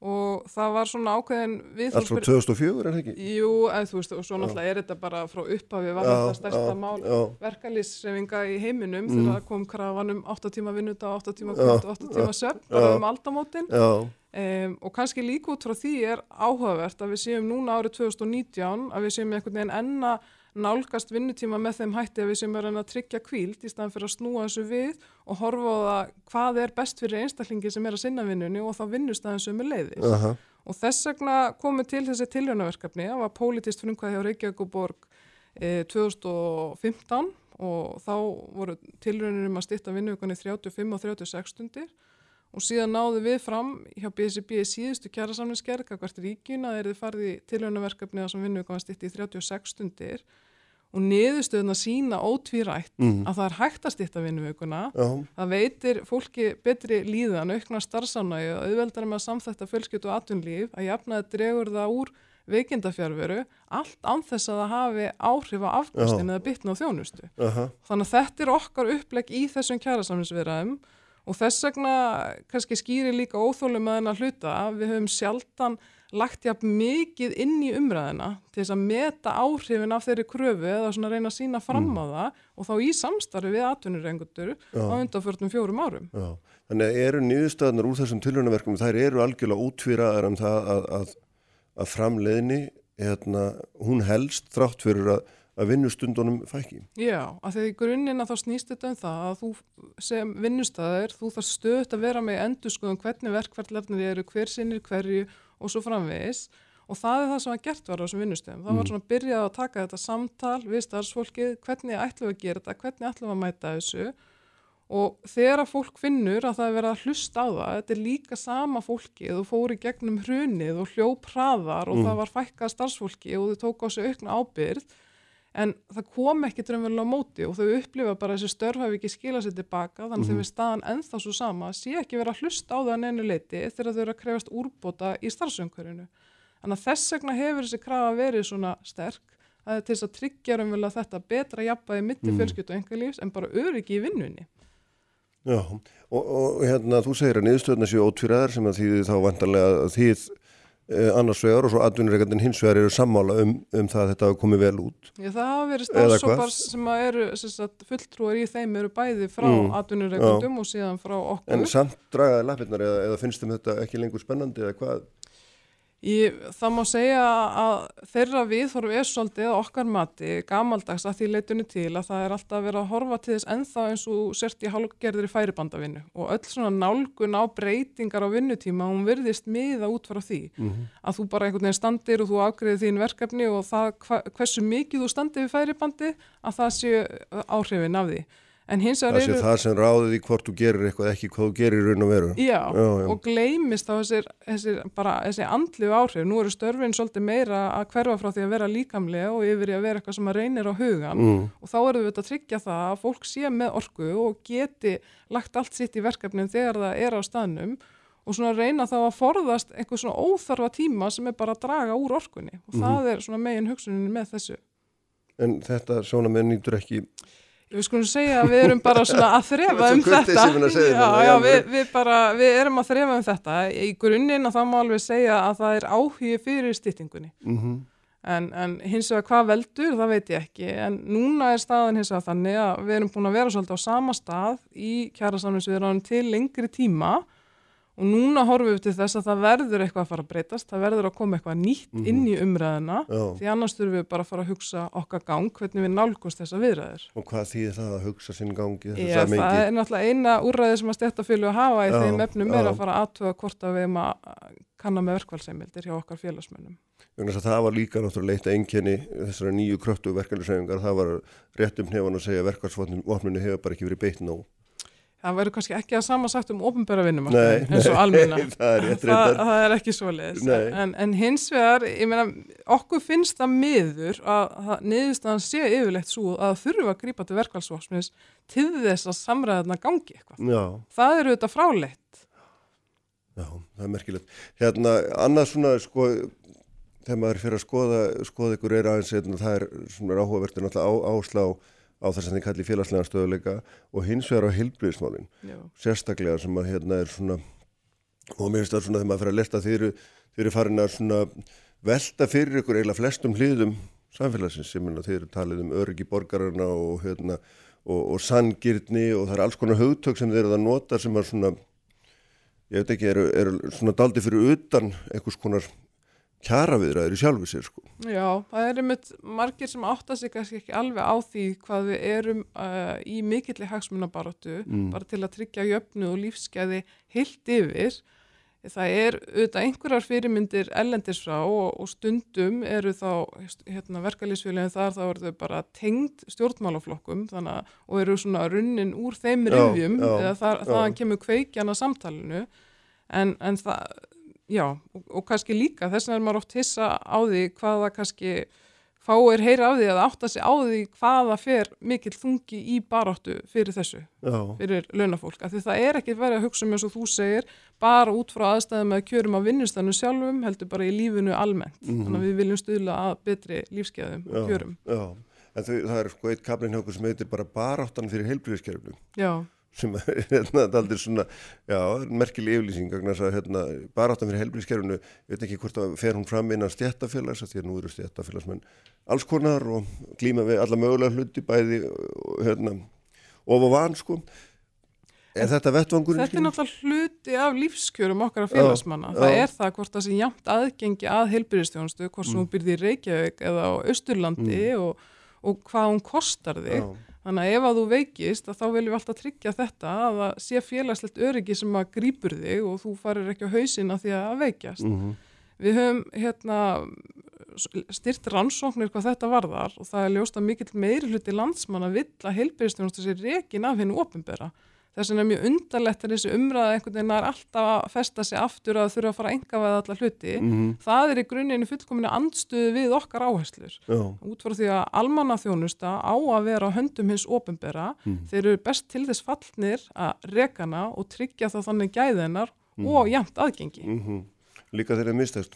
og það var svona ákveðin
Allt frá 2004 er það ekki?
Jú, eða þú veist, og svo náttúrulega er þetta bara frá upphafi var þetta stærsta mál verkalýssefinga í heiminum mm. þegar kom krafan um 8 tíma vinnuta 8 tíma kvöld og 8 tíma söfn bara um aldamótin. Um, og kannski líka út frá því er áhugavert að við séum núna árið 2019 að við séum einhvern veginn enna nálgast vinnutíma með þeim hætti að við sem erum að tryggja kvíld í staðan fyrir að snúa þessu við og horfa á það hvað er best fyrir einstaklingi sem er að sinna vinnunni og þá vinnust það eins og með leiðis. Uh -huh. Og þess vegna komið til þessi tilhjónaverkefni, það var politist frumkvæði á Reykjavík og Borg eh, 2015 og þá voru tilhjónir um að styrta vinnuvikunni 35 og 36 stundir og síðan náðu við fram hjá BSB síðustu kjærasamlingskerð, hvert ríkin að þeir farið í tilhjónaverkefni að sem vinnuvikunni styrti í 36 stundir. Og niðurstöðuna sína ótvírætt mm. að það er hægt að stýtta vinnuvökunna það veitir fólki betri líðan aukna starfsánægi og auðveldar með að samþætta fjölskyttu og atvinnlíf að jafnaði dregur það úr veikindafjárveru allt anþess að það hafi áhrif á afkvæmstin eða bitna á þjónustu. -huh. þannig að þetta er okkar uppleg í þessum kjærasamlingsverðaðum og þess vegna kannski skýri líka óþólum að hennar hluta við höfum sjaldan lagt jafn mikið inn í umræðina til þess að meta áhrifin af þeirri kröfu eða svona reyna að sína fram á mm. það og þá í samstarfi við atvinnurengundur á undanfjörnum fjórum árum. Já.
Þannig að eru nýðustöðanar úr þessum tilhörnaverkum, þær eru algjörlega útfýraðar um það að, að, að framleiðni, hérna, hún helst þrátt fyrir að, að vinnustundunum fækki.
Já, að þegar í grunninn að þá snýst þetta um það að þú sem vinnustæðir, þú þarf stöðt að vera með endur skoðum hvernig verkvartlefnir eru, hver sinnir hverju og svo framvegis og það er það sem að gert var á þessum vinnustöðum. Það var mm. svona að byrja að taka þetta samtal við starfsfólkið, hvernig ætlum við að gera þetta, hvernig ætlum við að mæta þessu og þegar að fólk finnur að það er verið að hlusta á það, þetta er líka sama fólkið og fóri gegnum hrunið og hljóp hraðar og mm. það var fækkað starfsfólki og þau tók á sig aukna ábyrð en það kom ekki drömmverulega móti og þau upplifa bara þessi störf hafi ekki skilað sér tilbaka þannig mm. þegar við staðan ennþá svo sama sé ekki verið að hlusta á það neinu leiti þegar þau eru að krefast úrbóta í starfsöngurinu. Þannig að þess vegna hefur þessi krafa verið svona sterk að til þess að tryggja raunverulega þetta betra jafnbæði mitt í mm. fjölskyttu og enga lífs en bara öryggi í vinnunni.
Já, og, og hérna þú segir að niðurstöðna séu ótvíraðar sem að þýði þá vantarlega að eh, annars vegar og svo atvinnureikandin hins vegar eru sammála um, um það að þetta hafa komið vel út.
Já, það hafa verið stafsópar sem eru sem fulltrúar í þeim eru bæði frá mm, atvinnureikandum og síðan frá okkur.
En samt dragaði lappirnar eða, eða finnst þeim þetta ekki lengur spennandi eða hvað?
Ég, það má segja að þeirra viðhorf er svolítið okkar mati gamaldags að því leitunni til að það er alltaf verið að horfa til þess ennþá eins og sért í hálfgerðir í færibandavinnu. Og öll svona nálgun á breytingar á vinnutíma hún virðist miða út frá því. Mm -hmm. að þú bara einhvern veginn standir og þú afgriðir þín verkefni og það hversu mikið þú standir við færibandi að það séu áhrifin af því
það sé það sem ráðið í hvort þú gerir eitthvað ekki hvað þú gerir raun og veru
já, já, já. og gleimist á þessir, þessir, þessi andlu áhrif nú eru störfin svolítið meira að hverfa frá því að vera líkamlega og yfir í að vera eitthvað sem að reynir á hugan mm. og þá eru við að tryggja það að fólk sé með orku og geti lagt allt sitt í verkefnin þegar það er á staðnum og svona reyna þá að forðast einhver svona óþarfa tíma sem er bara að draga úr orkunni og mm. það er svona megin hugsuninni með þessu
En þetta svona með nýtur ekki
Við skulum segja að við erum bara svona að þrefa um þetta. Já, já, við, við, bara, við erum að þrefa um þetta. Í grunninn að það má alveg segja að það er áhugi fyrir stýttingunni. Mm -hmm. en, en hins vegar hvað veldur, það veit ég ekki. En núna er staðin hins vegar þannig að við erum búin að vera svolítið á sama stað í kjærasamlingsviðráðum til lengri tíma og núna horfum við til þess að það verður eitthvað að fara að breytast, það verður að koma eitthvað nýtt mm -hmm. inn í umræðina Já. því annars þurfum við bara að fara að hugsa okkar gang hvernig við nálgumst þessa viðræðir
Og hvað þýðir það að hugsa sinn gangi?
Já, það mengi? er náttúrulega eina úrræði sem að stjættafélag hafa í Já. þeim efnum er að fara aðtöða hvort að við erum að kanna með verkvælseimildir hjá okkar félagsmönnum
Það var líka náttúrulega leitt að engjani þessara nýju kröptu verkvælseimlingar, það var rétt um nefn að segja verkvælsvotninu hefur bara ekki verið beitt nóg
það verður kannski ekki að samansagt um ofinbæra vinnum eins og almenna. það, það, það er ekki svo leiðis en, en hins vegar, ég meina okkur finnst það miður að niðurstaðan sé yfirlegt svo að þurfa að grípa til verkvælsvásmiðs til þess að samræðarna gangi eitthvað. Já. það eru þetta frálegt
Já, það er merkilegt. Hérna, annað svona sko þegar maður fyrir að skoða, skoða ykkur er aðeins, hérna, það er svona áhugavertin alltaf á, áslá á þess að þið kalli félagslega stöðuleika og hins vegar á heilbríðismálinn sérstaklega sem að hérna er svona og mér finnst það svona þegar maður fyrir að lesta þeir eru farin að svona velta fyrir ykkur eiginlega flestum hliðum samfélagsins. Sem þeir eru talið um öryggi borgarna og hérna og, og sangirni og það er alls konar högtök sem þeir eru að nota sem er svona ég veit ekki, eru, eru svona daldi fyrir utan einhvers konar kjara viðræður í sjálfu sér sko.
Já, það er einmitt margir sem átta sig kannski ekki alveg á því hvað við erum uh, í mikilli hagsmunabaróttu mm. bara til að tryggja jöfnu og lífskeiði heilt yfir. Það er auðvitað einhverjar fyrirmyndir ellendis frá og, og stundum eru þá hérna, verkalýsfélagin þar þá eru þau bara tengd stjórnmálaflokkum þannig, og eru svona runnin úr þeim rifjum eða þaðan kemur kveikjana samtalenu en, en það já, og, og kannski líka þess vegna er maður oft hissa á því hvaða kannski fáir heyra af því að átta sig á því hvaða fer mikill þungi í baráttu fyrir þessu, já. fyrir launafólk. Af því það er ekki verið að hugsa um eins og þú segir bara út frá aðstæðum að kjörum á vinnustannu sjálfum, heldur bara í lífinu almennt, mm -hmm. þannig að við viljum stuðla að betri lífskeiðum og kjörum.
Já, en þau, það er sko eitt okkur sem heitir bara baráttan fyrir heilbríðiskerflu Já sem er hérna, aldrei svona, já, merkileg yfirlýsing hérna, bara áttan fyrir helbriðskerfunu ég veit ekki hvort að fer hún fram innan stjættafélags, því að nú eru stjættafélagsmenn alls konar og glíma við alla mögulega hluti bæði hérna, of og van sko Er þetta vettvangur?
Þetta er náttúrulega hluti af lífskjörum okkar af félagsmanna. Já, það já. er það hvort það sé jæmt aðgengi að heilbyrjastjónustu, hvort sem mm. hún byrði í Reykjavík eða á Östurlandi mm. og, og hvað hún kostar þig. Þannig að ef að þú veikist að þá viljum við alltaf tryggja þetta að það sé félagslegt öryggi sem að grýpur þig og þú farir ekki á hausina því að veikjast. Mm -hmm. Við höfum hérna, styrt rannsóknir hvað þetta varðar og það er ljóst að mikill meiri hluti landsmanna vill að heilbyrjastjónustu sér reygin af hennu ofinbera þess vegna er mjög undarlegt að þessi umræða einhvern veginn er alltaf að festa sig aftur að þurfa að fara að enga veða allar hluti mm -hmm. það er í grunninu fullkominu andstuði við okkar áherslur Já. út frá því að almannaþjónusta á að vera á höndum hins ofinbera mm -hmm. þeir eru best til þess fallnir að rekana og tryggja þá þannig gæðinar mm -hmm. og jæmt aðgengi
mhm. Líka þeir eru mistæst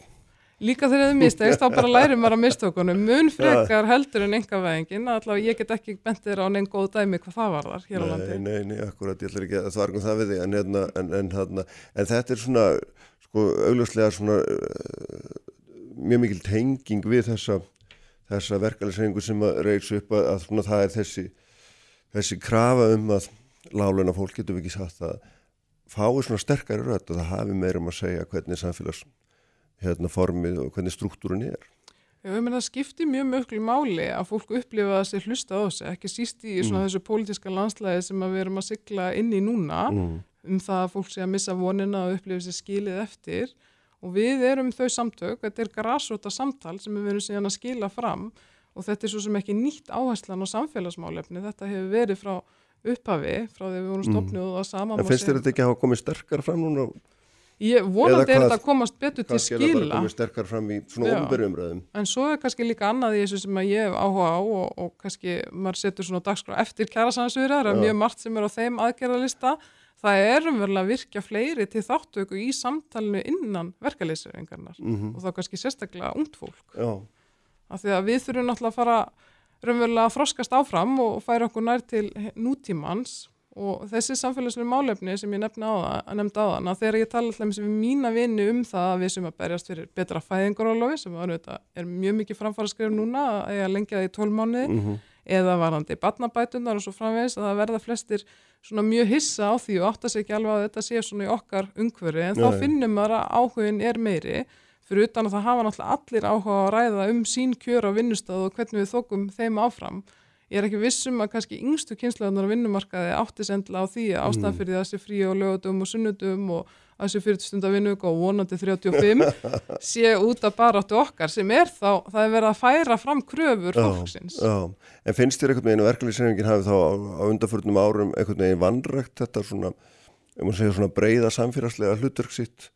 líka þegar þið mistegist, þá bara lærum maður að mistökunum. Mun frekar heldur en enga veginn allavega ég get ekki bentir á neinn góð dæmi hvað það var þar hér á landi.
Nei, nei, nei, akkurat, ég ætlar ekki að svargum það við þig en, hérna, en, en, en, en þetta er svona sko, augljóslega svona uh, mjög mikil tenging við þessa, þessa verkefælisrengu sem að reyks upp að, að svona, það er þessi þessi krafa um að láluna fólk getur við ekki satt að fái svona sterkari rödd og það hafi meirum að segja hvernig samfélags hérna formið og hvernig struktúrun er.
Ég menn það skiptir mjög möglu máli að fólk upplifa að sér hlusta á þessu, ekki síst í svona mm. þessu pólitíska landslæði sem við erum að sigla inn í núna mm. um það að fólk sé að missa vonina og upplifa sér skilið eftir og við erum þau samtök, þetta er grásróta samtal sem við verum síðan að skila fram og þetta er svo sem ekki nýtt áherslan á samfélagsmálefni, þetta hefur verið frá upphafi, frá því við vorum mm. stopnuð og saman.
En finnst þér þetta ekki að hafa komið sterkar fram núna
Ég vonandi er þetta að komast betur til skila. Hvað
skilja bara komið sterkar fram í svona ofnbyrjumröðum?
En svo er kannski líka annað í þessu sem ég hef áhuga á og, og kannski maður setur svona dagskrá eftir kærasansviðra, það er mjög margt sem er á þeim aðgerðalista. Það er umverulega að virkja fleiri til þáttöku í samtalenu innan verkefliðsreyfingarnar mm -hmm. og þá kannski sérstaklega ungt fólk. Já. Af því að við þurfum náttúrulega að fara umverulega að froskast áfram og færa okkur nær til nútímans og þessi samfélagslega málefni sem ég nefna á það, nefndi á þann að þegar ég tala alltaf með mína vinni um það að við sem að berjast fyrir betra fæðingarólofi sem var, er mjög mikið framfara skrif núna að ég lengja það í tólmániði mm -hmm. eða varandi batnabætunar og svo framvegis að það verða flestir svona mjög hissa á því og átta sig ekki alveg að þetta sé svona í okkar umhverfi en Nei. þá finnum maður að áhugin er meiri fyrir utan að það hafa náttúrulega allir áhuga að ræða um sín kjör á vinnustad og hvernig við þókum þeim áfram ég er ekki vissum að kannski yngstu kynslaðunar á vinnumarkaði átti sendla á því að ástæðan mm. fyrir þessi frí og lögutum og sunnutum og þessi 40 stundar vinnug og vonandi 35 sé út að bara áttu okkar sem er þá, það er verið að færa fram kröfur fólksins.
Já, já. En finnst þér einhvern veginn að verkefliðsreifingin hafi þá á, á undarförnum árum einhvern veginn vandrækt þetta svona, ef maður segja svona breyða samfélagslega hlutverk sitt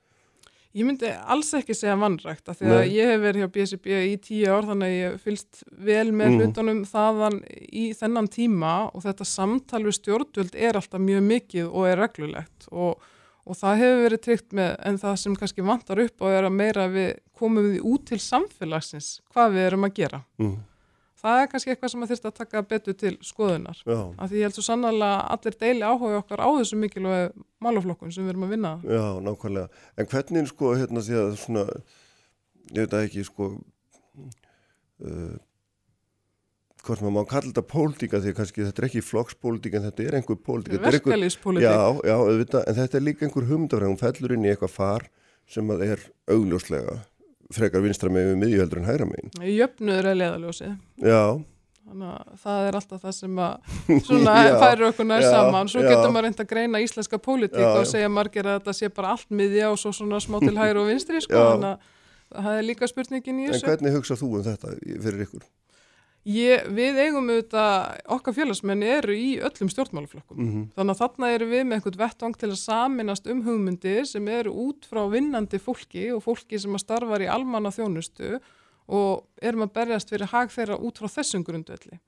Ég myndi alls ekki segja vannrægt af því að Nei. ég hef verið hjá BSB í tíu ár þannig að ég fylst vel með mm. hlutunum þaðan í þennan tíma og þetta samtal við stjórnvöld er alltaf mjög mikið og er reglulegt og, og það hefur verið tryggt með en það sem kannski vantar upp og er að meira við komum við út til samfélagsins hvað við erum að gera. Mm það er kannski eitthvað sem maður þurft að taka betur til skoðunar. Já. Af því ég held svo sannlega allir deili áhuga okkar á þessu mikilvæg málaflokkun sem við erum að vinna.
Já, nákvæmlega. En hvernig sko, hérna því að svona, ég veit að ekki sko, uh, hvort maður má kalla þetta pólitíka því að kannski þetta er ekki flokkspólitíka en þetta er einhver pólitíka.
Verkalýspólitík.
Já, já, auðvitað, en þetta er líka einhver humdafræð, hún fellur inn í eitthvað far sem að er augljóslega frekar vinstra meginn við miðjuheldur en hæra meginn.
Jöfnuður er leðaljósið.
Já.
Þannig að það er alltaf það sem að svona færir okkur nær saman. Svo já. getur maður reynd að greina íslenska pólitík já, og segja margir að þetta sé bara allt miðja og svo svona smá til hæra og vinstri sko. Þannig að það er líka spurningin í þessu.
En hvernig hugsað þú um þetta fyrir ykkur?
Ég, við eigum auðvitað, okkar félagsmenni eru í öllum stjórnmálaflokkum. Mm -hmm. Þannig að þarna eru við með einhvern vettvang til að saminast um hugmyndir sem eru út frá vinnandi fólki og fólki sem að starfa í almanna þjónustu og erum að berjast fyrir hag þeirra út frá þessum grundvelli.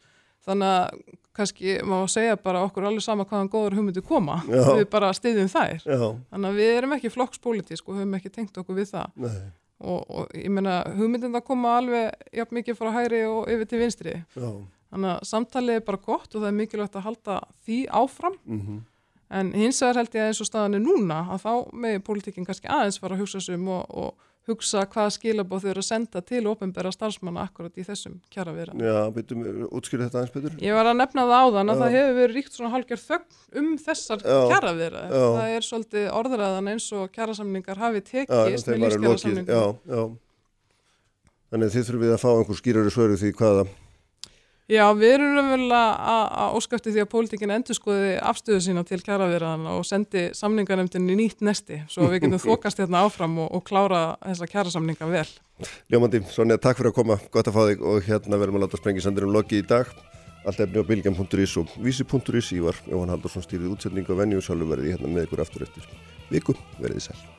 Þannig að kannski maður segja bara okkur alveg sama hvaðan góður hugmyndir koma. Já. Við bara stiðjum þær. Já. Þannig að við erum ekki flokkspolítisk og höfum ekki tengt okkur við það. Nei og, og ég menna hugmyndin það koma alveg jafn mikið frá hæri og yfir til vinstri Já. þannig að samtalið er bara gott og það er mikilvægt að halda því áfram mm -hmm. en hins vegar held ég að eins og staðan er núna að þá með politíkinn kannski aðeins fara að hugsa sem og, og hugsa hvaða skilabóð þau eru að senda til ofinbæra starfsmanna akkurat í þessum kjara vera.
Já, betur við útskýrið þetta aðeins betur?
Ég var að nefna það á þann að Já. það hefur verið ríkt svona hálfgjör þögn um þessar kjara vera. Það er svolítið orðræðan eins og kjarasamningar hafi tekist með lífskjarasamningum.
Já, já. Þannig þið þurfum við að fá einhver skýrari svöru því hvaða
Já, við erum raunverulega að óskæfti því að pólitíkinn endur skoði afstöðu sína til kjæraverðan og sendi samningarnemndin í nýtt nesti svo við getum þokast hérna áfram og, og klára þessa kjærasamninga vel.
Ljómandi, Sonja, takk fyrir að koma, gott að fá þig og hérna verðum að láta sprengisandir um loki í dag. Allt efni á bilgjum.is og vísi.is. Ég var Jóhann Haldursson stýrið útsending og venju og sálum verði hérna með ykkur aftur eftir viku. Verðið sæl.